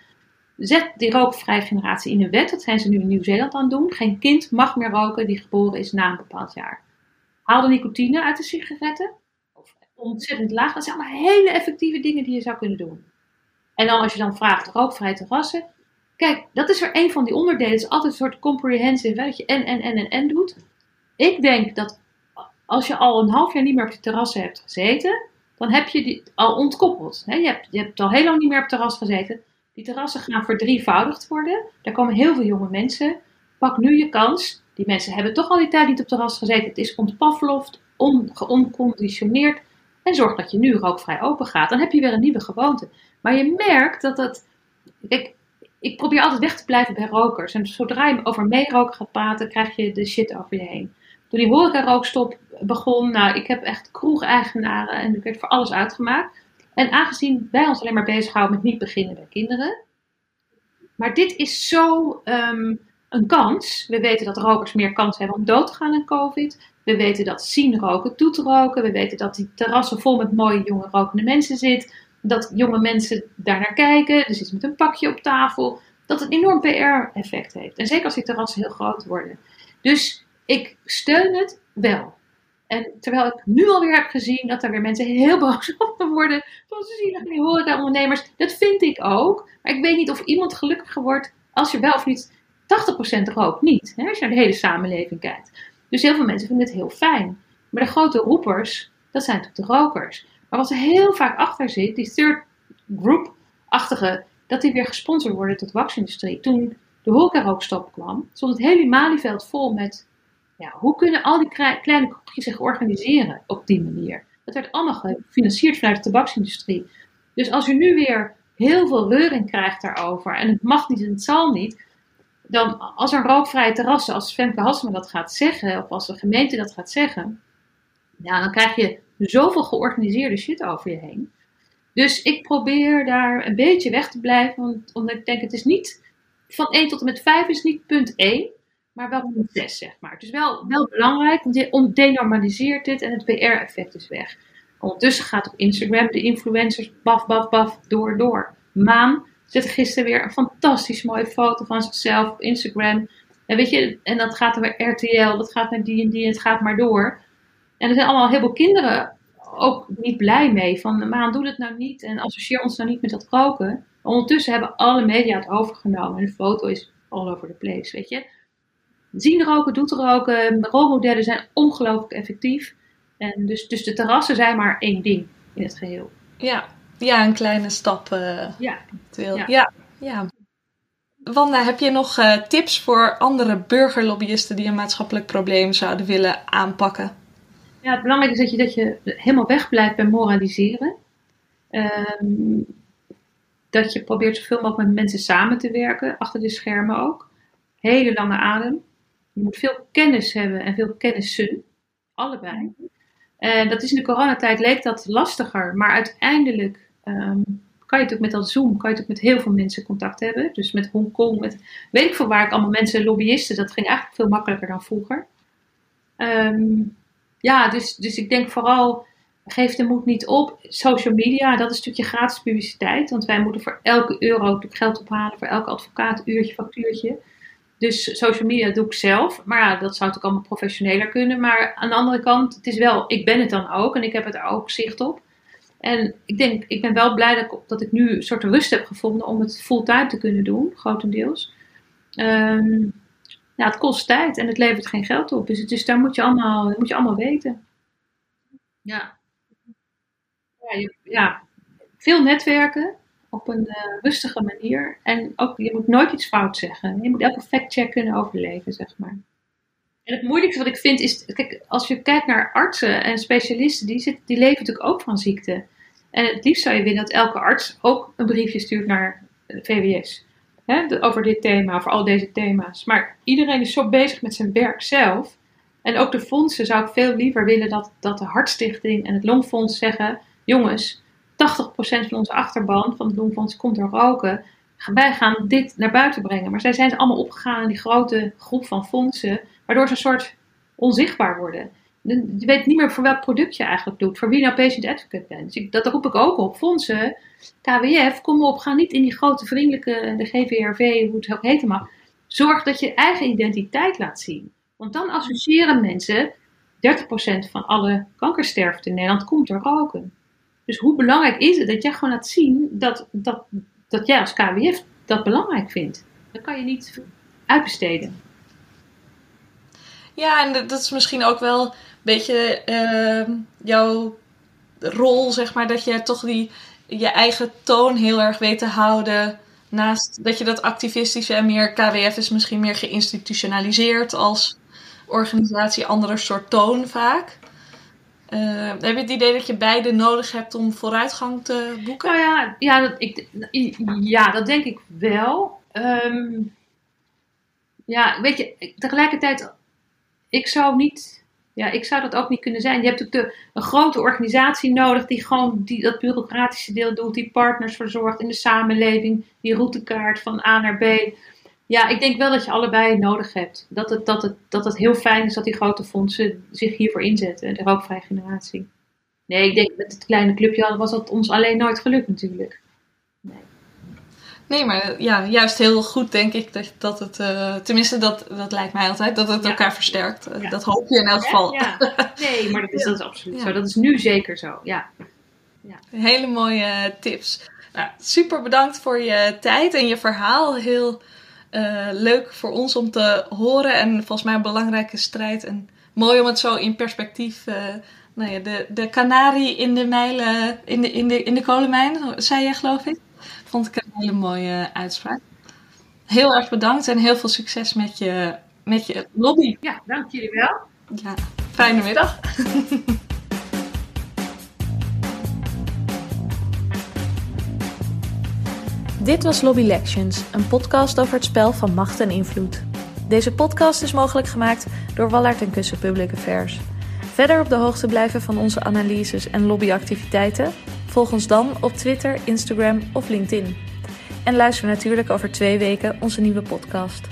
Zet die rookvrije generatie in de wet, dat zijn ze nu in Nieuw-Zeeland aan het doen. Geen kind mag meer roken die geboren is na een bepaald jaar. Haal de nicotine uit de sigaretten, of ontzettend laag. Dat zijn allemaal hele effectieve dingen die je zou kunnen doen. En dan als je dan vraagt rookvrij terrassen. Kijk, dat is weer een van die onderdelen. Het is altijd een soort comprehensive, dat je en, en, en, en, en doet. Ik denk dat als je al een half jaar niet meer op de terrassen hebt gezeten, dan heb je die al ontkoppeld. Je, hebt, je hebt al heel lang niet meer op het terras gezeten. Die terrassen gaan verdrievoudigd worden. Daar komen heel veel jonge mensen. Pak nu je kans. Die mensen hebben toch al die tijd niet op terras gezeten. Het is ontpafloft, on. En zorg dat je nu rookvrij open gaat. Dan heb je weer een nieuwe gewoonte. Maar je merkt dat dat. Kijk, ik probeer altijd weg te blijven bij rokers. En zodra je over meeroken gaat praten, krijg je de shit over je heen. Toen die horeca-rookstop begon, nou, ik heb echt kroegeigenaren en er werd voor alles uitgemaakt. En aangezien wij ons alleen maar bezighouden met niet beginnen bij kinderen. Maar dit is zo um, een kans. We weten dat rokers meer kans hebben om dood te gaan aan COVID. We weten dat zien roken toe te roken. We weten dat die terrassen vol met mooie jonge rokende mensen zit dat jonge mensen daar naar kijken, dus iets met een pakje op tafel, dat het een enorm PR-effect heeft. En zeker als die terrassen heel groot worden. Dus ik steun het wel. En terwijl ik nu alweer heb gezien dat er weer mensen heel boos op me worden. Van ze zien dat die horeca-ondernemers. Dat vind ik ook. Maar ik weet niet of iemand gelukkiger wordt als je wel of niet 80% rookt. Niet. Hè, als je naar de hele samenleving kijkt. Dus heel veel mensen vinden het heel fijn. Maar de grote roepers, dat zijn toch de rokers. Maar wat er heel vaak achter zit, die third group-achtige, dat die weer gesponsord worden door de tabaksindustrie. Toen de horeca-rookstop kwam, stond het hele Malieveld vol met, hoe kunnen al die kleine kroegjes zich organiseren op die manier? Dat werd allemaal gefinancierd vanuit de tabaksindustrie. Dus als u nu weer heel veel reuring krijgt daarover, en het mag niet en het zal niet, dan als er rookvrije terrassen, als Femke Hasselman dat gaat zeggen, of als de gemeente dat gaat zeggen, dan krijg je zoveel georganiseerde shit over je heen. Dus ik probeer daar een beetje weg te blijven. Want, omdat ik denk, het is niet van 1 tot en met 5 is niet punt 1, maar wel punt 6, zeg maar. Het is wel, wel belangrijk, want je denormaliseert dit en het PR-effect is weg. Ondertussen gaat op Instagram de influencers baf, baf, baf, door, door. Maan zette gisteren weer een fantastisch mooie foto van zichzelf op Instagram. En weet je, en dat gaat er weer RTL, dat gaat naar die en die en het gaat maar door. En er zijn allemaal heel veel kinderen ook niet blij mee. Van, maan, doe het nou niet en associeer ons nou niet met dat roken. Ondertussen hebben alle media het overgenomen en de foto is all over the place, weet je. Zien roken, doet roken. Rolmodellen zijn ongelooflijk effectief. En dus, dus de terrassen zijn maar één ding in het geheel. Ja, ja een kleine stap. eh, Ja. Ja. Ja. ja. Wanda, heb je nog eh, tips voor andere burgerlobbyisten die een maatschappelijk probleem zouden willen aanpakken? Ja, het belangrijke is dat je, dat je helemaal wegblijft bij moraliseren. Ehm, dat je probeert zoveel mogelijk met mensen samen te werken, achter de schermen ook. Hele lange adem. Je moet veel kennis hebben en veel kennissen. Allebei. En dat is in de coronatijd leek dat lastiger, maar uiteindelijk ehm, kan je natuurlijk met dat Zoom, kan je natuurlijk met heel veel mensen contact hebben. Dus met Hongkong, met weet ik veel waar ik allemaal mensen, lobbyisten, dat ging eigenlijk veel makkelijker dan vroeger. Ehm, ja, dus, dus ik denk vooral, geef de moed niet op. Social media, dat is een stukje gratis publiciteit. Want wij moeten voor elke euro natuurlijk geld ophalen, voor elke advocaat, uurtje, factuurtje. Dus social media doe ik zelf. Maar ja, dat zou natuurlijk allemaal professioneler kunnen. Maar aan de andere kant, het is wel, ik ben het dan ook en ik heb het er ook zicht op. En ik denk, ik ben wel blij dat ik, dat ik nu een soort rust heb gevonden om het fulltime te kunnen doen, grotendeels. Ehm, ja, het kost tijd en het levert geen geld op. Dus, het, dus daar moet je, allemaal, dat moet je allemaal weten. Ja. Ja, je- ja. veel netwerken op een eh, rustige manier. En ook, je moet nooit iets fout zeggen. Je moet elke fact-check kunnen overleven, zeg maar. En het moeilijkste wat ik vind is, kijk, als je kijkt naar artsen en specialisten, die, die leven natuurlijk ook van ziekte. En het liefst zou je willen dat elke arts ook een briefje stuurt naar VWS. Hè, over dit thema, over al deze thema's. Maar iedereen is zo bezig met zijn werk zelf. En ook de fondsen zou ik veel liever willen dat, dat de Hartstichting en het Longfonds zeggen: jongens, 80% van onze achterban van het Longfonds komt door roken. Wij gaan dit naar buiten brengen. Maar zij zijn allemaal opgegaan in die grote groep van fondsen, waardoor ze een soort onzichtbaar worden. Je weet niet meer voor welk product je eigenlijk doet, voor wie je nou patient advocate bent. Dus dat roep ik ook op. Fondsen, KWF, kom op, ga niet in die grote vriendelijke, de GVRV, hoe het ook heten mag. Zorg dat je eigen identiteit laat zien. Want dan associëren mensen 30% van alle kankersterfte in Nederland komt door roken. Dus hoe belangrijk is het dat jij gewoon laat zien dat, dat, dat jij als KWF dat belangrijk vindt? Dat kan je niet uitbesteden. Ja, en dat- is misschien ook wel een beetje ehm, jouw rol, zeg maar, dat je toch die, je eigen toon heel erg weet te houden. Naast dat je dat activistische en meer KWF is misschien meer geïnstitutionaliseerd als organisatie, andere soort toon vaak. Eh, heb je het idee dat je beide nodig hebt om vooruitgang te boeken? Nou ja, ja, dat, ik, ja, dat denk ik wel. Ehm, ja, weet je, tegelijkertijd, ik zou niet, ja, ik zou dat ook niet kunnen zijn. Je hebt natuurlijk de, een grote organisatie nodig die gewoon die, dat bureaucratische deel doet, die partners verzorgt in de samenleving, die routekaart van A naar B. Ja, ik denk wel dat je allebei nodig hebt. Dat het, dat het, dat het heel fijn is dat die grote fondsen zich hiervoor inzetten, de rookvrije generatie. Nee, ik denk met het kleine clubje was dat ons alleen nooit gelukt natuurlijk. Nee, maar ja, juist heel goed denk ik dat, dat het, eh, tenminste dat, dat lijkt mij altijd, dat het Ja. elkaar versterkt. Eh, Ja. Dat hoop je in elk geval. Ja, nee, maar dat is, dat is absoluut zo. Dat is nu zeker zo, ja. Hele mooie tips. Nou, super bedankt voor je tijd en je verhaal. Heel eh, leuk voor ons om te horen en volgens mij een belangrijke strijd. En mooi om het zo in perspectief. eh, nou ja, de, de kanarie in de mijlen, in de, in, de, in de kolenmijn, zei je geloof ik. Vond ik een hele mooie uitspraak. Heel erg bedankt en heel veel succes met je, met je lobby. Ja, dank jullie wel. Ja, fijne middag. Dit was Lobby Lections, een podcast over het spel van macht en invloed. Deze podcast is mogelijk gemaakt door Wallard en Kussen Public Affairs. Verder op de hoogte blijven van onze analyses en lobbyactiviteiten? Volg ons dan op Twitter, Instagram of LinkedIn. En luister natuurlijk over twee weken onze nieuwe podcast.